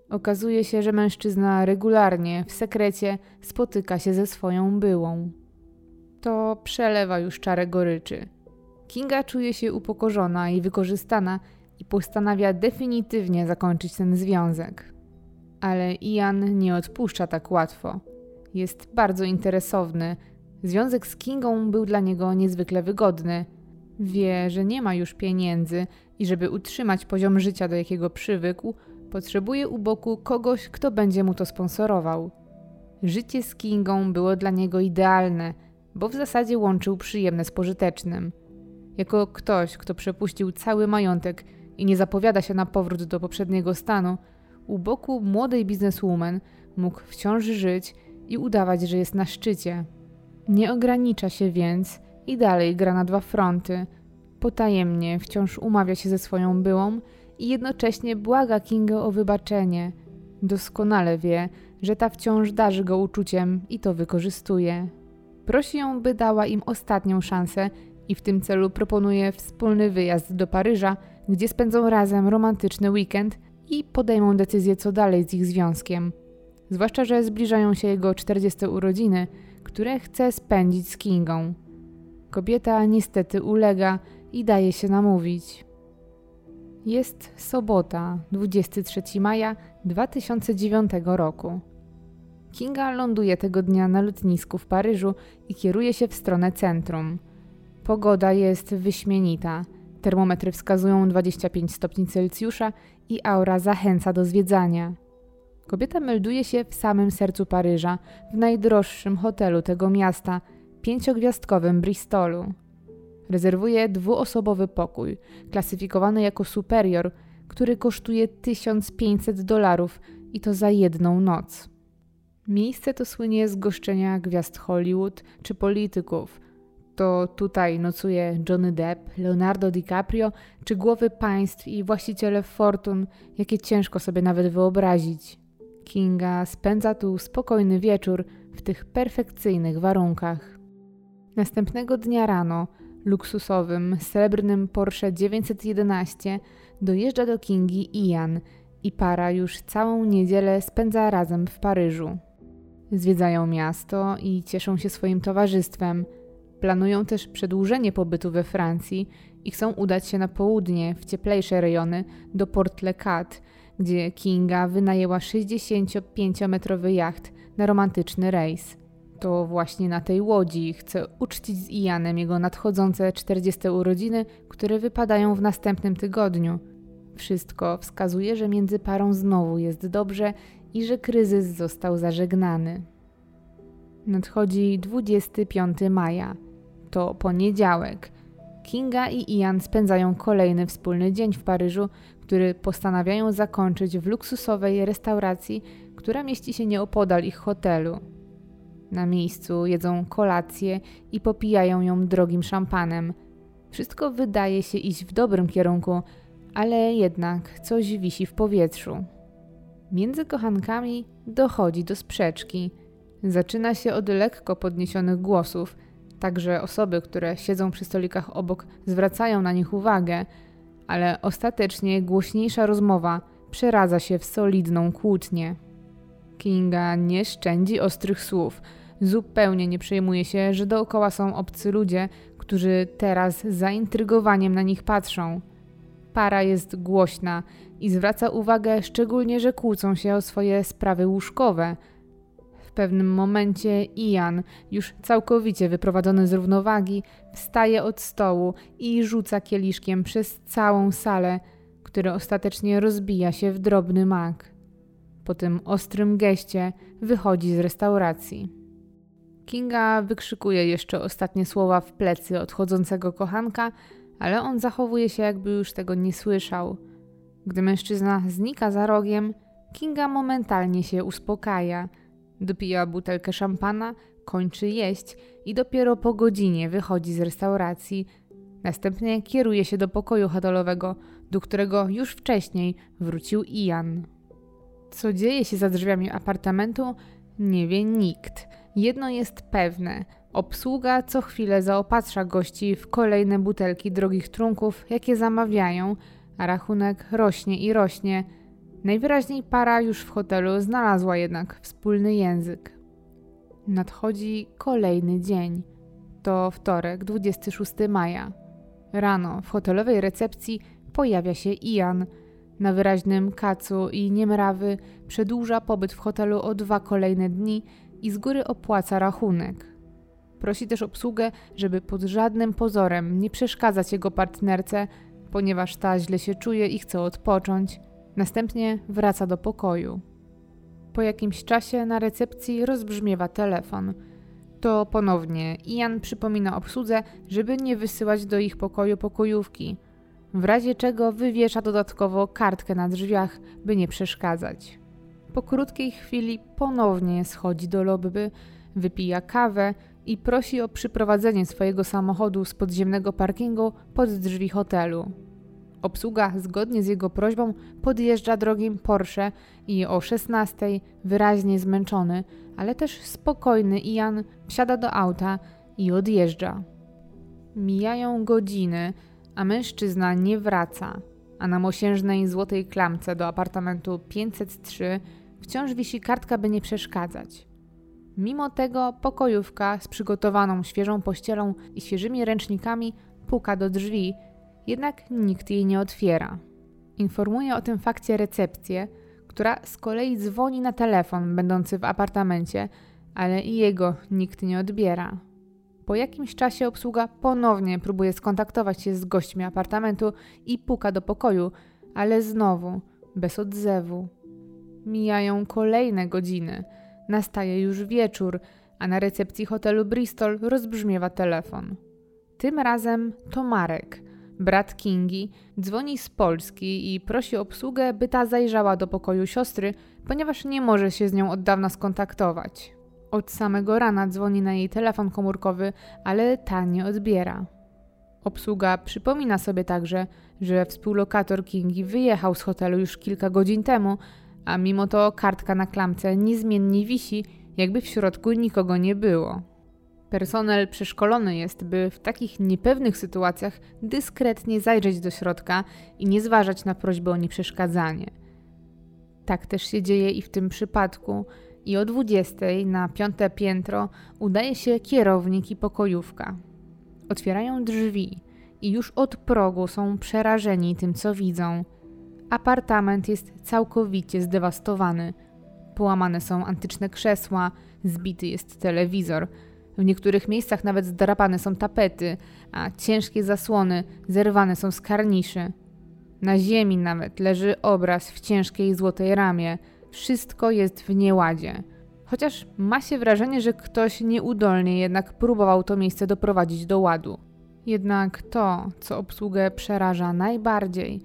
Okazuje się, że mężczyzna regularnie, w sekrecie, spotyka się ze swoją byłą. To przelewa już czarę goryczy. Kinga czuje się upokorzona i wykorzystana i postanawia definitywnie zakończyć ten związek. Ale Ian nie odpuszcza tak łatwo. Jest bardzo interesowny. Związek z Kingą był dla niego niezwykle wygodny. Wie, że nie ma już pieniędzy i żeby utrzymać poziom życia, do jakiego przywykł, potrzebuje u boku kogoś, kto będzie mu to sponsorował. Życie z Kingą było dla niego idealne, bo w zasadzie łączył przyjemne z pożytecznym. Jako ktoś, kto przepuścił cały majątek i nie zapowiada się na powrót do poprzedniego stanu, u boku młodej bizneswoman mógł wciąż żyć i udawać, że jest na szczycie. Nie ogranicza się więc i dalej gra na dwa fronty. Potajemnie wciąż umawia się ze swoją byłą i jednocześnie błaga Kingę o wybaczenie. Doskonale wie, że ta wciąż darzy go uczuciem i to wykorzystuje. Prosi ją, by dała im ostatnią szansę i w tym celu proponuje wspólny wyjazd do Paryża, gdzie spędzą razem romantyczny weekend i podejmą decyzję, co dalej z ich związkiem. Zwłaszcza, że zbliżają się jego 40 urodziny, które chce spędzić z Kingą. Kobieta niestety ulega i daje się namówić. Jest sobota, 23 maja 2009 roku. Kinga ląduje tego dnia na lotnisku w Paryżu i kieruje się w stronę centrum. Pogoda jest wyśmienita. Termometry wskazują 25 stopni Celsjusza i aura zachęca do zwiedzania. Kobieta melduje się w samym sercu Paryża, w najdroższym hotelu tego miasta, pięciogwiazdkowym Bristolu. Rezerwuje dwuosobowy pokój, klasyfikowany jako superior, który kosztuje 1500 dolarów i to za jedną noc. Miejsce to słynie z goszczenia gwiazd Hollywood czy polityków. To tutaj nocuje Johnny Depp, Leonardo DiCaprio czy głowy państw i właściciele fortun, jakie ciężko sobie nawet wyobrazić. Kinga spędza tu spokojny wieczór w tych perfekcyjnych warunkach. Następnego dnia rano luksusowym, srebrnym Porsche 911 dojeżdża do Kingi Ian i para już całą niedzielę spędza razem w Paryżu. Zwiedzają miasto i cieszą się swoim towarzystwem. Planują też przedłużenie pobytu we Francji i chcą udać się na południe, w cieplejsze rejony, do Port Le Cat, gdzie Kinga wynajęła 65-metrowy jacht na romantyczny rejs. To właśnie na tej łodzi chce uczcić z Ianem jego nadchodzące 40 urodziny, które wypadają w następnym tygodniu. Wszystko wskazuje, że między parą znowu jest dobrze i że kryzys został zażegnany. Nadchodzi 25 maja. To poniedziałek. Kinga i Ian spędzają kolejny wspólny dzień w Paryżu, który postanawiają zakończyć w luksusowej restauracji, która mieści się nieopodal ich hotelu. Na miejscu jedzą kolację i popijają ją drogim szampanem. Wszystko wydaje się iść w dobrym kierunku, ale jednak coś wisi w powietrzu. Między kochankami dochodzi do sprzeczki. Zaczyna się od lekko podniesionych głosów, także osoby, które siedzą przy stolikach obok, zwracają na nich uwagę, ale ostatecznie głośniejsza rozmowa przeradza się w solidną kłótnię. Kinga nie szczędzi ostrych słów. Zupełnie nie przejmuje się, że dookoła są obcy ludzie, którzy teraz z zaintrygowaniem na nich patrzą. Para jest głośna i zwraca uwagę szczególnie, że kłócą się o swoje sprawy łóżkowe. Pewnym momencie Ian, już całkowicie wyprowadzony z równowagi, wstaje od stołu i rzuca kieliszkiem przez całą salę, który ostatecznie rozbija się w drobny mak. Po tym ostrym geście wychodzi z restauracji. Kinga wykrzykuje jeszcze ostatnie słowa w plecy odchodzącego kochanka, ale on zachowuje się, jakby już tego nie słyszał. Gdy mężczyzna znika za rogiem, Kinga momentalnie się uspokaja. Dopija butelkę szampana, kończy jeść i dopiero po godzinie wychodzi z restauracji. Następnie kieruje się do pokoju hotelowego, do którego już wcześniej wrócił Ian. Co dzieje się za drzwiami apartamentu, nie wie nikt. Jedno jest pewne: obsługa co chwilę zaopatrza gości w kolejne butelki drogich trunków, jakie zamawiają, a rachunek rośnie i rośnie. Najwyraźniej para już w hotelu znalazła jednak wspólny język. Nadchodzi kolejny dzień. To wtorek, 26 maja. Rano w hotelowej recepcji pojawia się Ian. Na wyraźnym kacu i niemrawy przedłuża pobyt w hotelu o dwa kolejne dni i z góry opłaca rachunek. Prosi też obsługę, żeby pod żadnym pozorem nie przeszkadzać jego partnerce, ponieważ ta źle się czuje i chce odpocząć. Następnie wraca do pokoju. Po jakimś czasie na recepcji rozbrzmiewa telefon. To ponownie Ian przypomina obsłudze, żeby nie wysyłać do ich pokoju pokojówki, w razie czego wywiesza dodatkowo kartkę na drzwiach, by nie przeszkadzać. Po krótkiej chwili ponownie schodzi do lobby, wypija kawę i prosi o przyprowadzenie swojego samochodu z podziemnego parkingu pod drzwi hotelu. Obsługa, zgodnie z jego prośbą, podjeżdża drogim Porsche i o 16 wyraźnie zmęczony, ale też spokojny Ian wsiada do auta i odjeżdża. Mijają godziny, a mężczyzna nie wraca, a na mosiężnej złotej klamce do apartamentu 503 wciąż wisi kartka, by nie przeszkadzać. Mimo tego pokojówka z przygotowaną świeżą pościelą i świeżymi ręcznikami puka do drzwi, jednak nikt jej nie otwiera. Informuje o tym fakcie recepcję, która z kolei dzwoni na telefon będący w apartamencie, ale i jego nikt nie odbiera. Po jakimś czasie obsługa ponownie próbuje skontaktować się z gośćmi apartamentu i puka do pokoju, ale znowu bez odzewu. Mijają kolejne godziny. Nastaje już wieczór, a na recepcji hotelu Bristol rozbrzmiewa telefon. Tym razem to Marek, brat Kingi, dzwoni z Polski i prosi obsługę, by ta zajrzała do pokoju siostry, ponieważ nie może się z nią od dawna skontaktować. Od samego rana dzwoni na jej telefon komórkowy, ale ta nie odbiera. Obsługa przypomina sobie także, że współlokator Kingi wyjechał z hotelu już kilka godzin temu, a mimo to kartka na klamce niezmiennie wisi, jakby w środku nikogo nie było. Personel przeszkolony jest, by w takich niepewnych sytuacjach dyskretnie zajrzeć do środka i nie zważać na prośbę o nieprzeszkadzanie. Tak też się dzieje i w tym przypadku, i o 20 na piąte piętro udaje się kierownik i pokojówka. Otwierają drzwi i już od progu są przerażeni tym, co widzą. Apartament jest całkowicie zdewastowany. Połamane są antyczne krzesła, zbity jest telewizor. W niektórych miejscach nawet zdrapane są tapety, a ciężkie zasłony zerwane są z karniszy. Na ziemi nawet leży obraz w ciężkiej złotej ramie. Wszystko jest w nieładzie. Chociaż ma się wrażenie, że ktoś nieudolnie jednak próbował to miejsce doprowadzić do ładu. Jednak to, co obsługę przeraża najbardziej,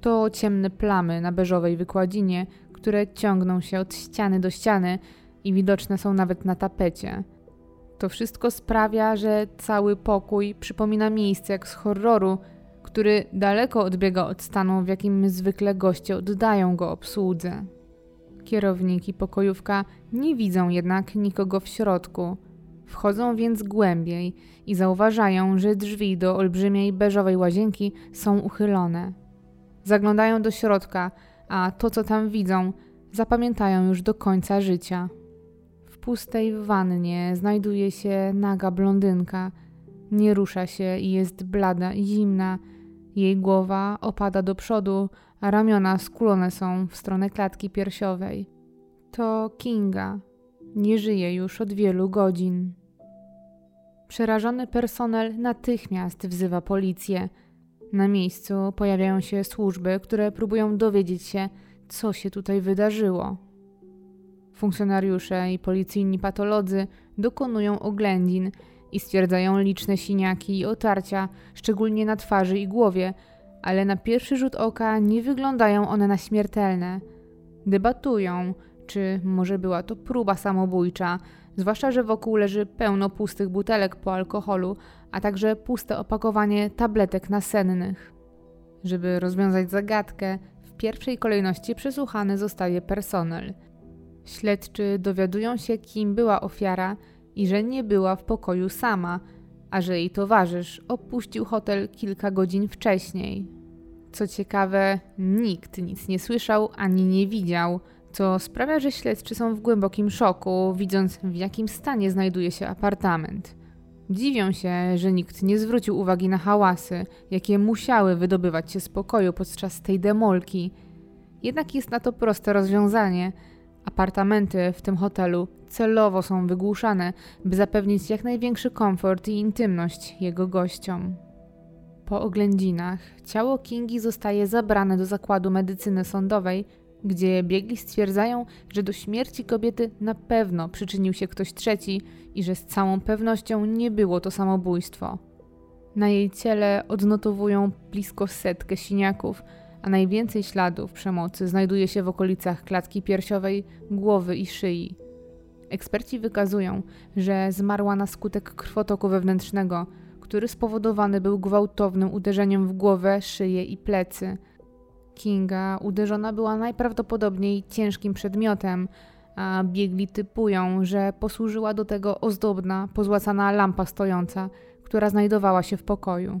to ciemne plamy na beżowej wykładzinie, które ciągną się od ściany do ściany i widoczne są nawet na tapecie. To wszystko sprawia, że cały pokój przypomina miejsce jak z horroru, który daleko odbiega od stanu, w jakim zwykle goście oddają go obsłudze. Kierownik i pokojówka nie widzą jednak nikogo w środku. Wchodzą więc głębiej i zauważają, że drzwi do olbrzymiej beżowej łazienki są uchylone. Zaglądają do środka, a to, co tam widzą, zapamiętają już do końca życia. Pustej wannie znajduje się naga blondynka. Nie rusza się i jest blada i zimna. Jej głowa opada do przodu, a ramiona skulone są w stronę klatki piersiowej. To Kinga. Nie żyje już od wielu godzin. Przerażony personel natychmiast wzywa policję. Na miejscu pojawiają się służby, które próbują dowiedzieć się, co się tutaj wydarzyło. Funkcjonariusze i policyjni patolodzy dokonują oględzin i stwierdzają liczne siniaki i otarcia, szczególnie na twarzy i głowie, ale na pierwszy rzut oka nie wyglądają one na śmiertelne. Debatują, czy może była to próba samobójcza, zwłaszcza że wokół leży pełno pustych butelek po alkoholu, a także puste opakowanie tabletek nasennych. Żeby rozwiązać zagadkę, w pierwszej kolejności przesłuchany zostaje personel. Śledczy dowiadują się, kim była ofiara i że nie była w pokoju sama, a że jej towarzysz opuścił hotel kilka godzin wcześniej. Co ciekawe, nikt nic nie słyszał ani nie widział, co sprawia, że śledczy są w głębokim szoku, widząc w jakim stanie znajduje się apartament. Dziwią się, że nikt nie zwrócił uwagi na hałasy, jakie musiały wydobywać się z pokoju podczas tej demolki. Jednak jest na to proste rozwiązanie. Apartamenty w tym hotelu celowo są wygłuszane, by zapewnić jak największy komfort i intymność jego gościom. Po oględzinach ciało Kingi zostaje zabrane do zakładu medycyny sądowej, gdzie biegli stwierdzają, że do śmierci kobiety na pewno przyczynił się ktoś trzeci i że z całą pewnością nie było to samobójstwo. Na jej ciele odnotowują blisko setkę siniaków, a najwięcej śladów przemocy znajduje się w okolicach klatki piersiowej, głowy i szyi. Eksperci wykazują, że zmarła na skutek krwotoku wewnętrznego, który spowodowany był gwałtownym uderzeniem w głowę, szyję i plecy. Kinga uderzona była najprawdopodobniej ciężkim przedmiotem, a biegli typują, że posłużyła do tego ozdobna, pozłacana lampa stojąca, która znajdowała się w pokoju.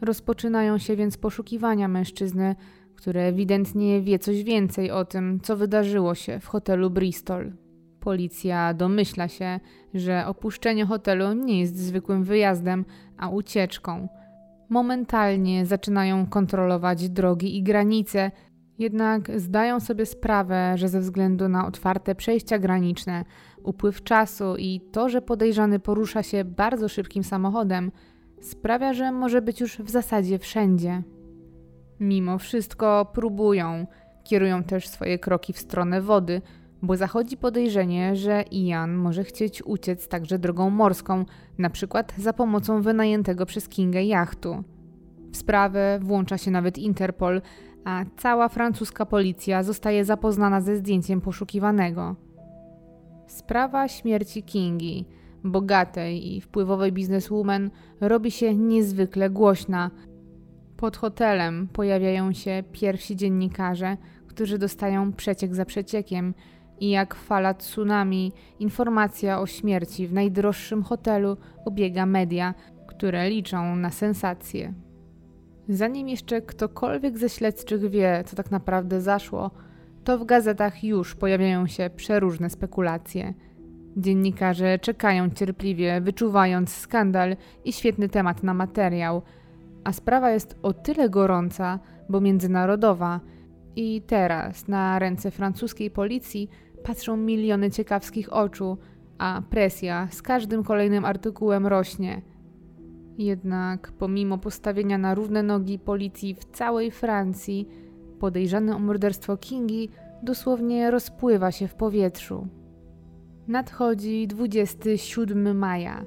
Rozpoczynają się więc poszukiwania mężczyzny, który ewidentnie wie coś więcej o tym, co wydarzyło się w hotelu Bristol. Policja domyśla się, że opuszczenie hotelu nie jest zwykłym wyjazdem, a ucieczką. Momentalnie zaczynają kontrolować drogi i granice, jednak zdają sobie sprawę, że ze względu na otwarte przejścia graniczne, upływ czasu i to, że podejrzany porusza się bardzo szybkim samochodem, sprawia, że może być już w zasadzie wszędzie. Mimo wszystko próbują, kierują też swoje kroki w stronę wody, bo zachodzi podejrzenie, że Ian może chcieć uciec także drogą morską, na przykład za pomocą wynajętego przez Kingę jachtu. W sprawę włącza się nawet Interpol, a cała francuska policja zostaje zapoznana ze zdjęciem poszukiwanego. Sprawa śmierci Kingi, bogatej i wpływowej bizneswoman, robi się niezwykle głośna. Pod hotelem pojawiają się pierwsi dziennikarze, którzy dostają przeciek za przeciekiem i jak fala tsunami, informacja o śmierci w najdroższym hotelu obiega media, które liczą na sensację. Zanim jeszcze ktokolwiek ze śledczych wie, co tak naprawdę zaszło, to w gazetach już pojawiają się przeróżne spekulacje. Dziennikarze czekają cierpliwie, wyczuwając skandal i świetny temat na materiał, a sprawa jest o tyle gorąca, bo międzynarodowa i teraz na ręce francuskiej policji patrzą miliony ciekawskich oczu, a presja z każdym kolejnym artykułem rośnie. Jednak pomimo postawienia na równe nogi policji w całej Francji, podejrzany o morderstwo Kingi dosłownie rozpływa się w powietrzu. Nadchodzi 27 maja.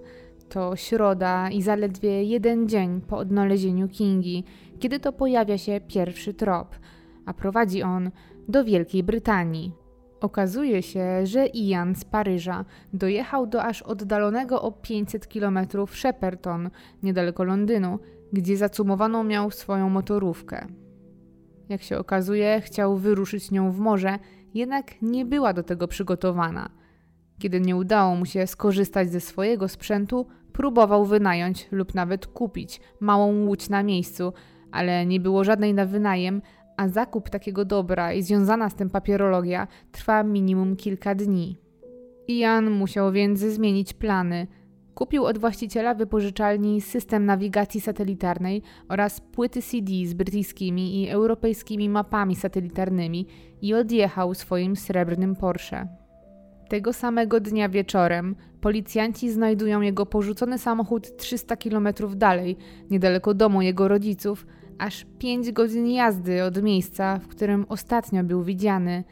To środa i zaledwie jeden dzień po odnalezieniu Kingi, kiedy to pojawia się pierwszy trop, a prowadzi on do Wielkiej Brytanii. Okazuje się, że Ian z Paryża dojechał do aż oddalonego o 500 km Shepperton, niedaleko Londynu, gdzie zacumowano miał swoją motorówkę. Jak się okazuje, chciał wyruszyć nią w morze, jednak nie była do tego przygotowana. Kiedy nie udało mu się skorzystać ze swojego sprzętu, próbował wynająć lub nawet kupić małą łódź na miejscu, ale nie było żadnej na wynajem, a zakup takiego dobra i związana z tym papierologia trwa minimum kilka dni. Ian musiał więc zmienić plany. Kupił od właściciela wypożyczalni system nawigacji satelitarnej oraz płyty CD z brytyjskimi i europejskimi mapami satelitarnymi i odjechał swoim srebrnym Porsche. Tego samego dnia wieczorem policjanci znajdują jego porzucony samochód 300 km dalej, niedaleko domu jego rodziców, aż 5 godzin jazdy od miejsca, w którym ostatnio był widziany.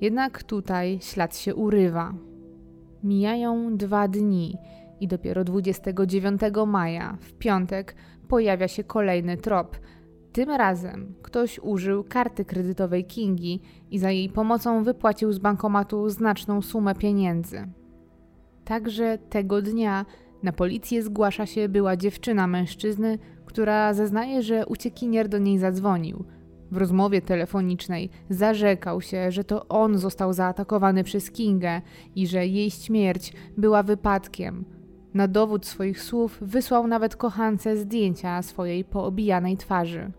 Jednak tutaj ślad się urywa. Mijają dwa dni i dopiero 29 maja, w piątek, pojawia się kolejny trop. Tym razem ktoś użył karty kredytowej Kingi i za jej pomocą wypłacił z bankomatu znaczną sumę pieniędzy. Także tego dnia na policję zgłasza się była dziewczyna mężczyzny, która zeznaje, że uciekinier do niej zadzwonił. W rozmowie telefonicznej zarzekał się, że to on został zaatakowany przez Kingę i że jej śmierć była wypadkiem. Na dowód swoich słów wysłał nawet kochance zdjęcia swojej poobijanej twarzy.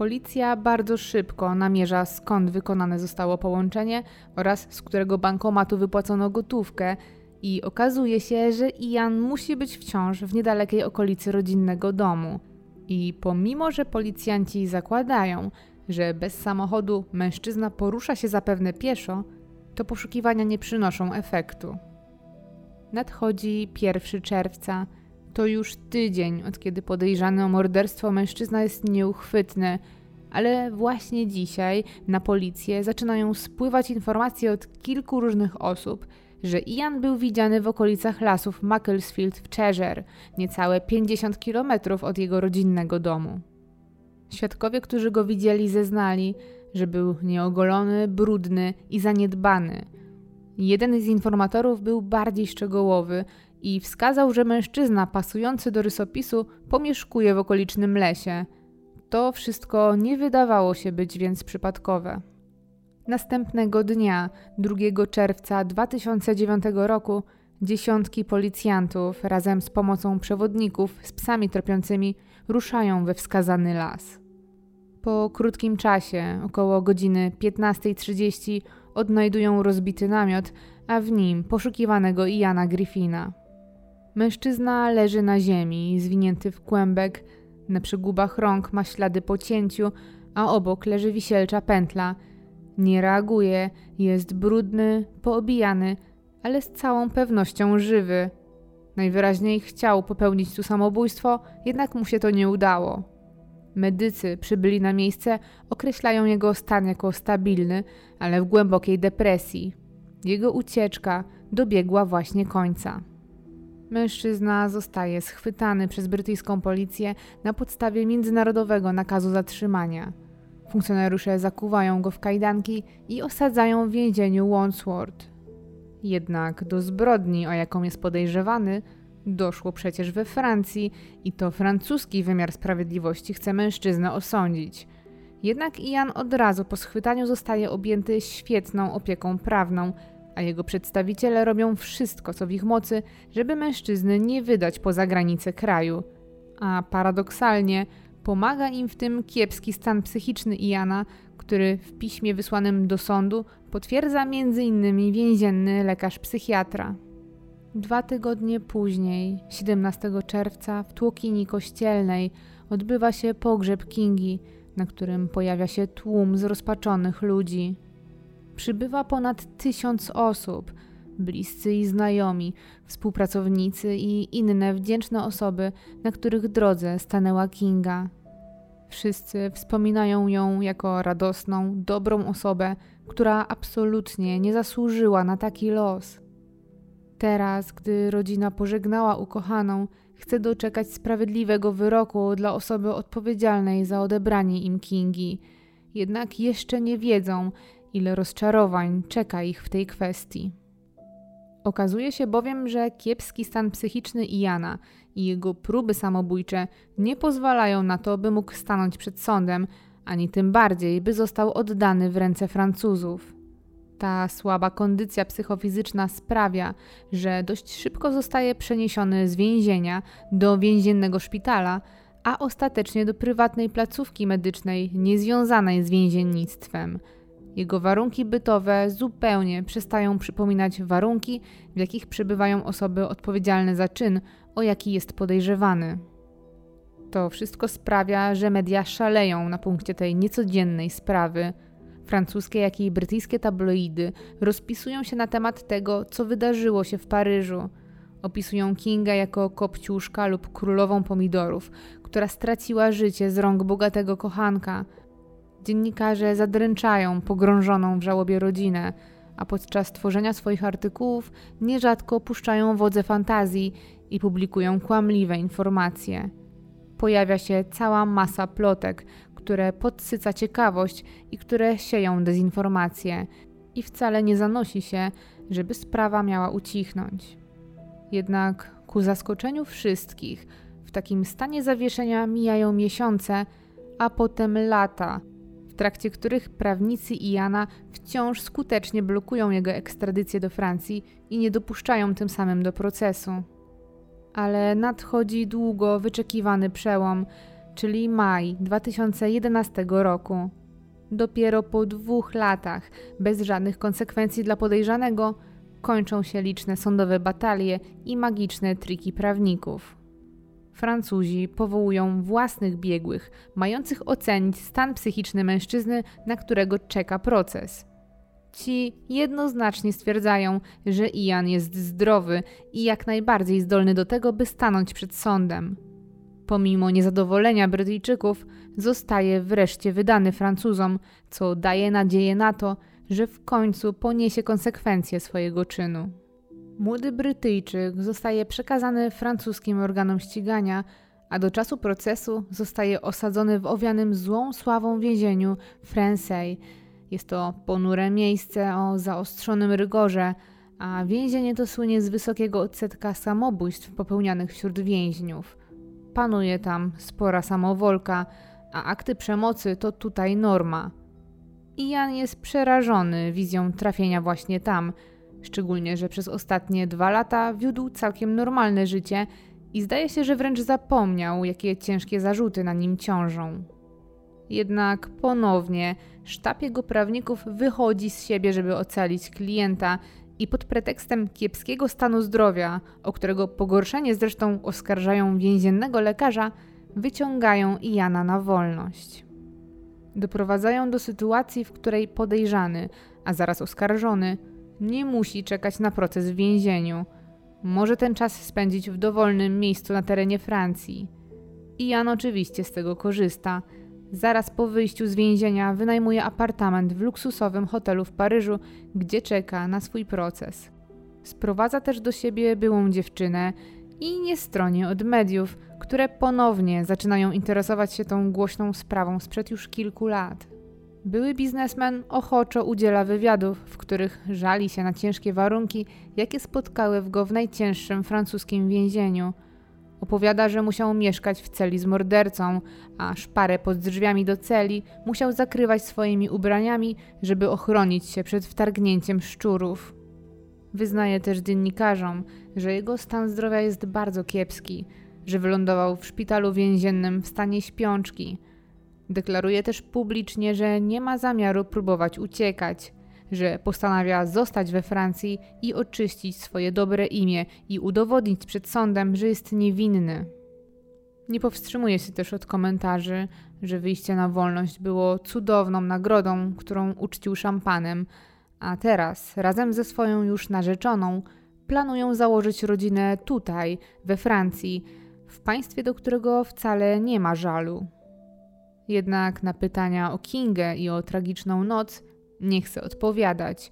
Policja bardzo szybko namierza skąd wykonane zostało połączenie oraz z którego bankomatu wypłacono gotówkę i okazuje się, że Ian musi być wciąż w niedalekiej okolicy rodzinnego domu. I pomimo, że policjanci zakładają, że bez samochodu mężczyzna porusza się zapewne pieszo, to poszukiwania nie przynoszą efektu. Nadchodzi 1 czerwca. To już tydzień, od kiedy podejrzany o morderstwo mężczyzna jest nieuchwytny, ale właśnie dzisiaj na policję zaczynają spływać informacje od kilku różnych osób, że Ian był widziany w okolicach lasów Macclesfield w Cheshire, niecałe 50 kilometrów od jego rodzinnego domu. Świadkowie, którzy go widzieli, zeznali, że był nieogolony, brudny i zaniedbany. Jeden z informatorów był bardziej szczegółowy i wskazał, że mężczyzna pasujący do rysopisu pomieszkuje w okolicznym lesie. To wszystko nie wydawało się być więc przypadkowe. Następnego dnia, 2 czerwca 2009 roku, dziesiątki policjantów razem z pomocą przewodników z psami tropiącymi ruszają we wskazany las. Po krótkim czasie, około godziny 15.30, odnajdują rozbity namiot, a w nim poszukiwanego Iana Griffina. Mężczyzna leży na ziemi, zwinięty w kłębek, na przygubach rąk ma ślady po cięciu, a obok leży wisielcza pętla – nie reaguje, jest brudny, poobijany, ale z całą pewnością żywy. Najwyraźniej chciał popełnić tu samobójstwo, jednak mu się to nie udało. Medycy przybyli na miejsce, określają jego stan jako stabilny, ale w głębokiej depresji. Jego ucieczka dobiegła właśnie końca. Mężczyzna zostaje schwytany przez brytyjską policję na podstawie międzynarodowego nakazu zatrzymania. Funkcjonariusze zakuwają go w kajdanki i osadzają w więzieniu Wandsworth. Jednak do zbrodni, o jaką jest podejrzewany, doszło przecież we Francji i to francuski wymiar sprawiedliwości chce mężczyznę osądzić. Jednak Ian od razu po schwytaniu zostaje objęty świetną opieką prawną, a jego przedstawiciele robią wszystko, co w ich mocy, żeby mężczyzny nie wydać poza granice kraju. A paradoksalnie, Pomaga im w tym kiepski stan psychiczny Iana, który w piśmie wysłanym do sądu potwierdza m.in. więzienny lekarz psychiatra. Dwa tygodnie później, 17 czerwca, w tłokini kościelnej odbywa się pogrzeb Kingi, na którym pojawia się tłum zrozpaczonych ludzi. Przybywa ponad tysiąc osób, bliscy i znajomi, współpracownicy i inne wdzięczne osoby, na których drodze stanęła Kinga. Wszyscy wspominają ją jako radosną, dobrą osobę, która absolutnie nie zasłużyła na taki los. Teraz, gdy rodzina pożegnała ukochaną, chce doczekać sprawiedliwego wyroku dla osoby odpowiedzialnej za odebranie im Kingi. Jednak jeszcze nie wiedzą, ile rozczarowań czeka ich w tej kwestii. Okazuje się bowiem, że kiepski stan psychiczny Iana i jego próby samobójcze nie pozwalają na to, by mógł stanąć przed sądem, ani tym bardziej, by został oddany w ręce Francuzów. Ta słaba kondycja psychofizyczna sprawia, że dość szybko zostaje przeniesiony z więzienia do więziennego szpitala, a ostatecznie do prywatnej placówki medycznej niezwiązanej z więziennictwem. Jego warunki bytowe zupełnie przestają przypominać warunki, w jakich przebywają osoby odpowiedzialne za czyn, o jaki jest podejrzewany. To wszystko sprawia, że media szaleją na punkcie tej niecodziennej sprawy. Francuskie, jak i brytyjskie tabloidy rozpisują się na temat tego, co wydarzyło się w Paryżu. Opisują Kinga jako kopciuszka lub królową pomidorów, która straciła życie z rąk bogatego kochanka. Dziennikarze zadręczają pogrążoną w żałobie rodzinę, a podczas tworzenia swoich artykułów nierzadko puszczają wodze fantazji i publikują kłamliwe informacje. Pojawia się cała masa plotek, które podsyca ciekawość i które sieją dezinformację, i wcale nie zanosi się, żeby sprawa miała ucichnąć. Jednak ku zaskoczeniu wszystkich, w takim stanie zawieszenia mijają miesiące, a potem lata, trakcie których prawnicy Iana wciąż skutecznie blokują jego ekstradycję do Francji i nie dopuszczają tym samym do procesu. Ale nadchodzi długo wyczekiwany przełom, czyli maj 2011 roku. Dopiero po dwóch latach, bez żadnych konsekwencji dla podejrzanego, kończą się liczne sądowe batalie i magiczne triki prawników. Francuzi powołują własnych biegłych, mających ocenić stan psychiczny mężczyzny, na którego czeka proces. Ci jednoznacznie stwierdzają, że Ian jest zdrowy i jak najbardziej zdolny do tego, by stanąć przed sądem. Pomimo niezadowolenia Brytyjczyków, zostaje wreszcie wydany Francuzom, co daje nadzieję na to, że w końcu poniesie konsekwencje swojego czynu. Młody Brytyjczyk zostaje przekazany francuskim organom ścigania, a do czasu procesu zostaje osadzony w owianym złą sławą więzieniu Francais. Jest to ponure miejsce o zaostrzonym rygorze, a więzienie to słynie z wysokiego odsetka samobójstw popełnianych wśród więźniów. Panuje tam spora samowolka, a akty przemocy to tutaj norma. Ian jest przerażony wizją trafienia właśnie tam – Szczególnie, że przez ostatnie dwa lata wiódł całkiem normalne życie i zdaje się, że wręcz zapomniał, jakie ciężkie zarzuty na nim ciążą. Jednak ponownie sztab jego prawników wychodzi z siebie, żeby ocalić klienta i pod pretekstem kiepskiego stanu zdrowia, o którego pogorszenie zresztą oskarżają więziennego lekarza, wyciągają Iana na wolność. Doprowadzają do sytuacji, w której podejrzany, a zaraz oskarżony, nie musi czekać na proces w więzieniu. Może ten czas spędzić w dowolnym miejscu na terenie Francji. I Jan oczywiście z tego korzysta. Zaraz po wyjściu z więzienia wynajmuje apartament w luksusowym hotelu w Paryżu, gdzie czeka na swój proces. Sprowadza też do siebie byłą dziewczynę i nie stroni od mediów, które ponownie zaczynają interesować się tą głośną sprawą sprzed już kilku lat. Były biznesmen ochoczo udziela wywiadów, w których żali się na ciężkie warunki, jakie spotkały go w najcięższym francuskim więzieniu. Opowiada, że musiał mieszkać w celi z mordercą, a szparę pod drzwiami do celi musiał zakrywać swoimi ubraniami, żeby ochronić się przed wtargnięciem szczurów. Wyznaje też dziennikarzom, że jego stan zdrowia jest bardzo kiepski, że wylądował w szpitalu więziennym w stanie śpiączki – Deklaruje też publicznie, że nie ma zamiaru próbować uciekać, że postanawia zostać we Francji i oczyścić swoje dobre imię i udowodnić przed sądem, że jest niewinny. Nie powstrzymuje się też od komentarzy, że wyjście na wolność było cudowną nagrodą, którą uczcił szampanem, a teraz, razem ze swoją już narzeczoną, planują założyć rodzinę tutaj, we Francji, w państwie, do którego wcale nie ma żalu. Jednak na pytania o Kingę i o tragiczną noc nie chce odpowiadać.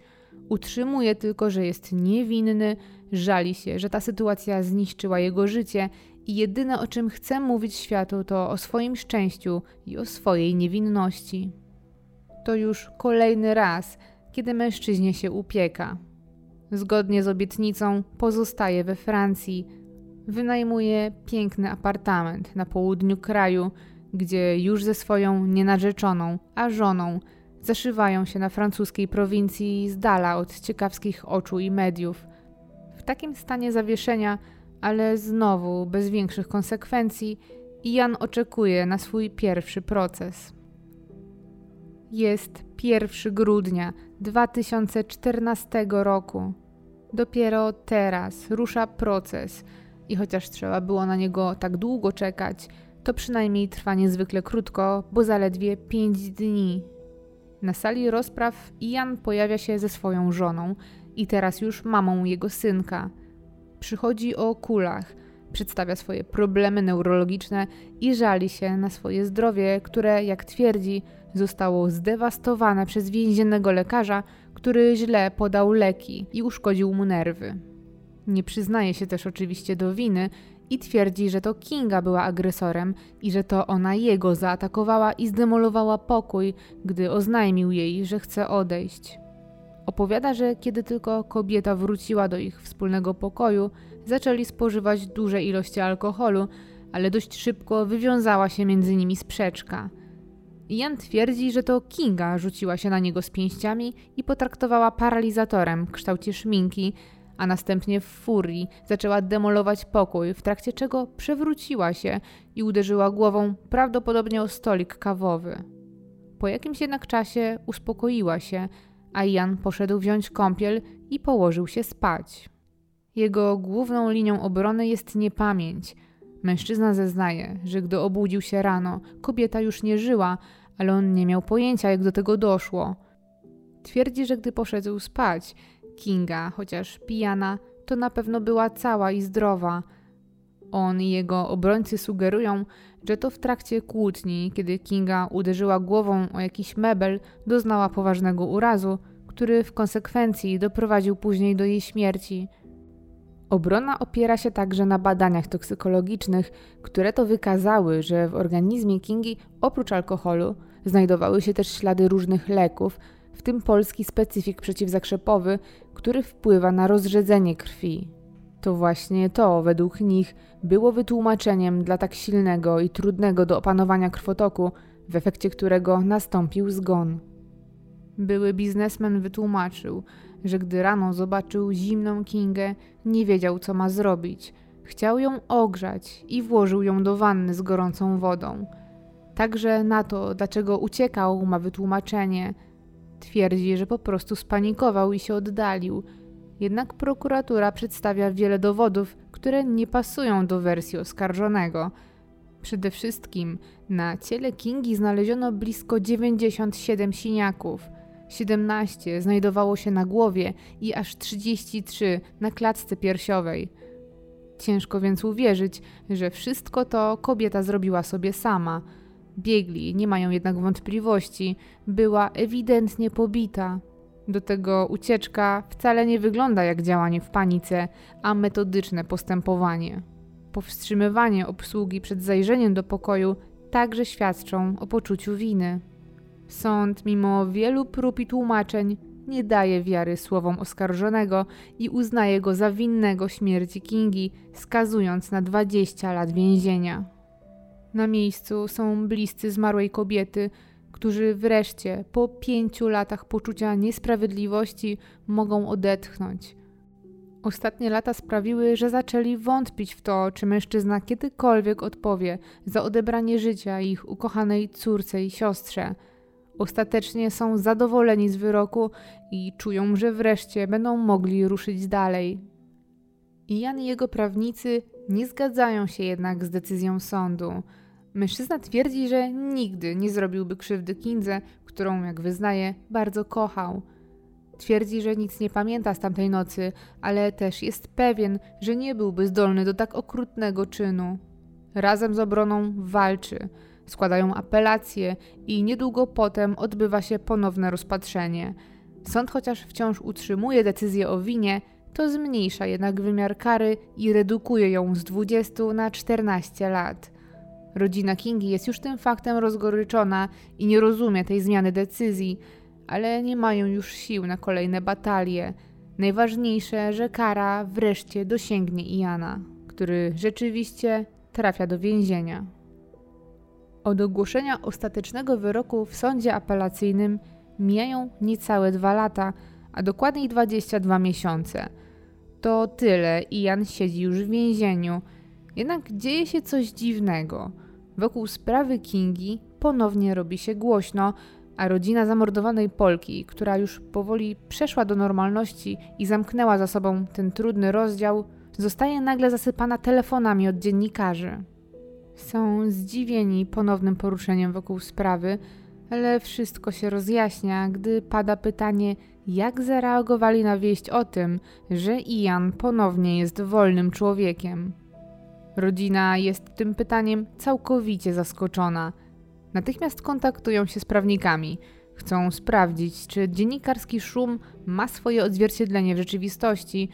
Utrzymuje tylko, że jest niewinny, żali się, że ta sytuacja zniszczyła jego życie i jedyne o czym chce mówić światu to o swoim szczęściu i o swojej niewinności. To już kolejny raz, kiedy mężczyźnie się upieka. Zgodnie z obietnicą pozostaje we Francji. Wynajmuje piękny apartament na południu kraju, gdzie już ze swoją nienarzeczoną, a żoną zaszywają się na francuskiej prowincji z dala od ciekawskich oczu i mediów. W takim stanie zawieszenia, ale znowu bez większych konsekwencji, Ian oczekuje na swój pierwszy proces. Jest 1 grudnia 2014 roku. Dopiero teraz rusza proces i chociaż trzeba było na niego tak długo czekać, to przynajmniej trwa niezwykle krótko, bo zaledwie 5 dni. Na sali rozpraw Ian pojawia się ze swoją żoną i teraz już mamą jego synka. Przychodzi o kulach, przedstawia swoje problemy neurologiczne i żali się na swoje zdrowie, które, jak twierdzi, zostało zdewastowane przez więziennego lekarza, który źle podał leki i uszkodził mu nerwy. Nie przyznaje się też oczywiście do winy i twierdzi, że to Kinga była agresorem i że to ona jego zaatakowała i zdemolowała pokój, gdy oznajmił jej, że chce odejść. Opowiada, że kiedy tylko kobieta wróciła do ich wspólnego pokoju, zaczęli spożywać duże ilości alkoholu, ale dość szybko wywiązała się między nimi sprzeczka. Jan twierdzi, że to Kinga rzuciła się na niego z pięściami i potraktowała paralizatorem w kształcie szminki, a następnie w furii zaczęła demolować pokój, w trakcie czego przewróciła się i uderzyła głową prawdopodobnie o stolik kawowy. Po jakimś jednak czasie uspokoiła się, a Jan poszedł wziąć kąpiel i położył się spać. Jego główną linią obrony jest niepamięć. Mężczyzna zeznaje, że gdy obudził się rano, kobieta już nie żyła, ale on nie miał pojęcia, jak do tego doszło. Twierdzi, że gdy poszedł spać, Kinga, chociaż pijana, to na pewno była cała i zdrowa. On i jego obrońcy sugerują, że to w trakcie kłótni, kiedy Kinga uderzyła głową o jakiś mebel, doznała poważnego urazu, który w konsekwencji doprowadził później do jej śmierci. Obrona opiera się także na badaniach toksykologicznych, które to wykazały, że w organizmie Kingi oprócz alkoholu znajdowały się też ślady różnych leków, w tym polski specyfik przeciwzakrzepowy, który wpływa na rozrzedzenie krwi. To właśnie to, według nich, było wytłumaczeniem dla tak silnego i trudnego do opanowania krwotoku, w efekcie którego nastąpił zgon. Były biznesmen wytłumaczył, że gdy rano zobaczył zimną Kingę, nie wiedział, co ma zrobić. Chciał ją ogrzać i włożył ją do wanny z gorącą wodą. Także na to, dlaczego uciekał, ma wytłumaczenie. Twierdzi, że po prostu spanikował i się oddalił. Jednak prokuratura przedstawia wiele dowodów, które nie pasują do wersji oskarżonego. Przede wszystkim na ciele Kingi znaleziono blisko 97 siniaków – 17 znajdowało się na głowie i aż 33 na klatce piersiowej. Ciężko więc uwierzyć, że wszystko to kobieta zrobiła sobie sama. Biegli nie mają jednak wątpliwości, była ewidentnie pobita. Do tego ucieczka wcale nie wygląda jak działanie w panice, a metodyczne postępowanie. Powstrzymywanie obsługi przed zajrzeniem do pokoju także świadczą o poczuciu winy. Sąd, mimo wielu prób i tłumaczeń, nie daje wiary słowom oskarżonego i uznaje go za winnego śmierci Kingi, skazując na 20 lat więzienia. Na miejscu są bliscy zmarłej kobiety, którzy wreszcie po pięciu latach poczucia niesprawiedliwości mogą odetchnąć. Ostatnie lata sprawiły, że zaczęli wątpić w to, czy mężczyzna kiedykolwiek odpowie za odebranie życia ich ukochanej córce i siostrze – Ostatecznie są zadowoleni z wyroku i czują, że wreszcie będą mogli ruszyć dalej. Jan i jego prawnicy nie zgadzają się jednak z decyzją sądu. Mężczyzna twierdzi, że nigdy nie zrobiłby krzywdy Kindze, którą, jak wyznaje, bardzo kochał. Twierdzi, że nic nie pamięta z tamtej nocy, ale też jest pewien, że nie byłby zdolny do tak okrutnego czynu. Razem z obroną walczy – składają apelacje i niedługo potem odbywa się ponowne rozpatrzenie. Sąd chociaż wciąż utrzymuje decyzję o winie, to zmniejsza jednak wymiar kary i redukuje ją z 20 na 14 lat. Rodzina Kingi jest już tym faktem rozgoryczona i nie rozumie tej zmiany decyzji, ale nie mają już sił na kolejne batalie. Najważniejsze, że kara wreszcie dosięgnie Iana, który rzeczywiście trafia do więzienia. Od ogłoszenia ostatecznego wyroku w sądzie apelacyjnym mijają niecałe dwa lata, a dokładniej 22 miesiące. To tyle i Jan siedzi już w więzieniu. Jednak dzieje się coś dziwnego. Wokół sprawy Kingi ponownie robi się głośno, a rodzina zamordowanej Polki, która już powoli przeszła do normalności i zamknęła za sobą ten trudny rozdział, zostaje nagle zasypana telefonami od dziennikarzy. Są zdziwieni ponownym poruszeniem wokół sprawy, ale wszystko się rozjaśnia, gdy pada pytanie, jak zareagowali na wieść o tym, że Ian ponownie jest wolnym człowiekiem. Rodzina jest tym pytaniem całkowicie zaskoczona. Natychmiast kontaktują się z prawnikami. Chcą sprawdzić, czy dziennikarski szum ma swoje odzwierciedlenie w rzeczywistości,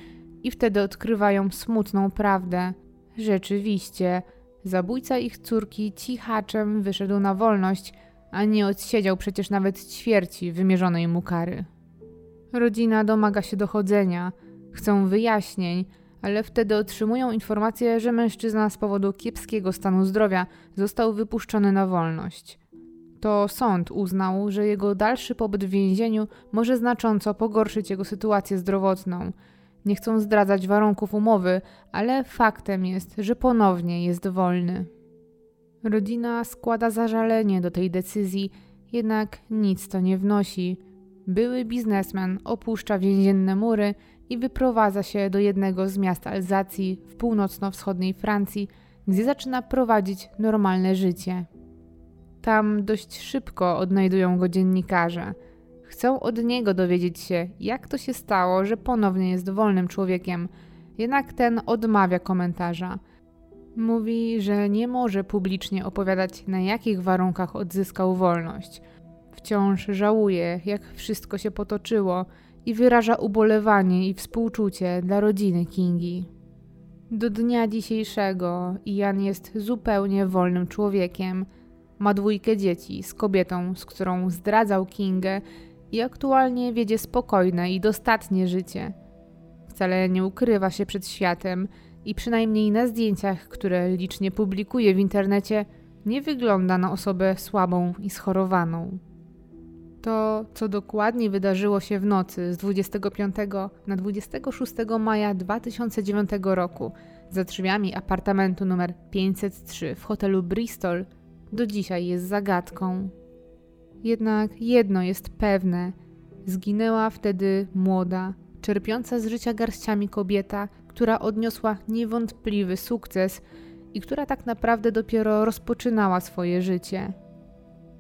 i wtedy odkrywają smutną prawdę. Rzeczywiście, zabójca ich córki cichaczem wyszedł na wolność, a nie odsiedział przecież nawet ćwierci wymierzonej mu kary. Rodzina domaga się dochodzenia, chcą wyjaśnień, ale wtedy otrzymują informację, że mężczyzna z powodu kiepskiego stanu zdrowia został wypuszczony na wolność. To sąd uznał, że jego dalszy pobyt w więzieniu może znacząco pogorszyć jego sytuację zdrowotną. Nie chcą zdradzać warunków umowy, ale faktem jest, że ponownie jest wolny. Rodzina składa zażalenie do tej decyzji, jednak nic to nie wnosi. Były biznesmen opuszcza więzienne mury i wyprowadza się do jednego z miast Alzacji w północno-wschodniej Francji, gdzie zaczyna prowadzić normalne życie. Tam dość szybko odnajdują go dziennikarze. Chcą od niego dowiedzieć się, jak to się stało, że ponownie jest wolnym człowiekiem, jednak ten odmawia komentarza. Mówi, że nie może publicznie opowiadać, na jakich warunkach odzyskał wolność. Wciąż żałuje, jak wszystko się potoczyło i wyraża ubolewanie i współczucie dla rodziny Kingi. Do dnia dzisiejszego Ian jest zupełnie wolnym człowiekiem. Ma dwójkę dzieci z kobietą, z którą zdradzał Kingę i aktualnie wiedzie spokojne i dostatnie życie. Wcale nie ukrywa się przed światem i przynajmniej na zdjęciach, które licznie publikuje w internecie, nie wygląda na osobę słabą i schorowaną. To, co dokładnie wydarzyło się w nocy z 25 na 26 maja 2009 roku za drzwiami apartamentu numer 503 w hotelu Bristol, do dzisiaj jest zagadką. Jednak jedno jest pewne: zginęła wtedy młoda, czerpiąca z życia garściami kobieta, która odniosła niewątpliwy sukces i która tak naprawdę dopiero rozpoczynała swoje życie.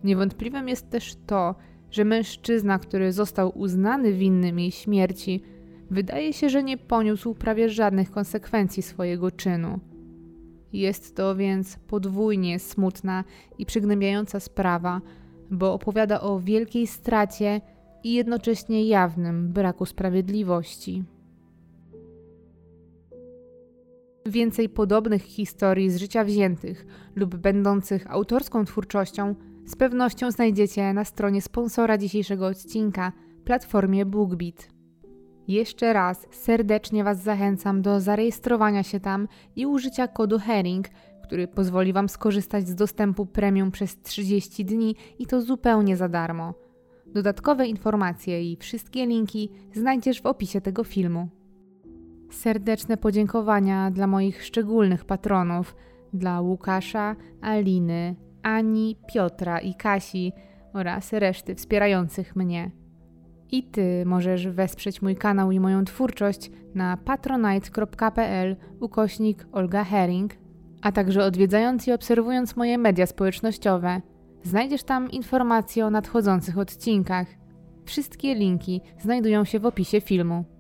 Niewątpliwym jest też to, że mężczyzna, który został uznany winnym jej śmierci, wydaje się, że nie poniósł prawie żadnych konsekwencji swojego czynu. Jest to więc podwójnie smutna i przygnębiająca sprawa, bo opowiada o wielkiej stracie i jednocześnie jawnym braku sprawiedliwości. Więcej podobnych historii z życia wziętych lub będących autorską twórczością z pewnością znajdziecie na stronie sponsora dzisiejszego odcinka, platformie BookBeat. Jeszcze raz serdecznie Was zachęcam do zarejestrowania się tam i użycia kodu HERING, który pozwoli Wam skorzystać z dostępu premium przez 30 dni i to zupełnie za darmo. Dodatkowe informacje i wszystkie linki znajdziesz w opisie tego filmu. Serdeczne podziękowania dla moich szczególnych patronów, dla Łukasza, Aliny, Ani, Piotra i Kasi oraz reszty wspierających mnie. I Ty możesz wesprzeć mój kanał i moją twórczość na patronite.pl ukośnik Olga Herring, a także odwiedzając i obserwując moje media społecznościowe. Znajdziesz tam informacje o nadchodzących odcinkach. Wszystkie linki znajdują się w opisie filmu.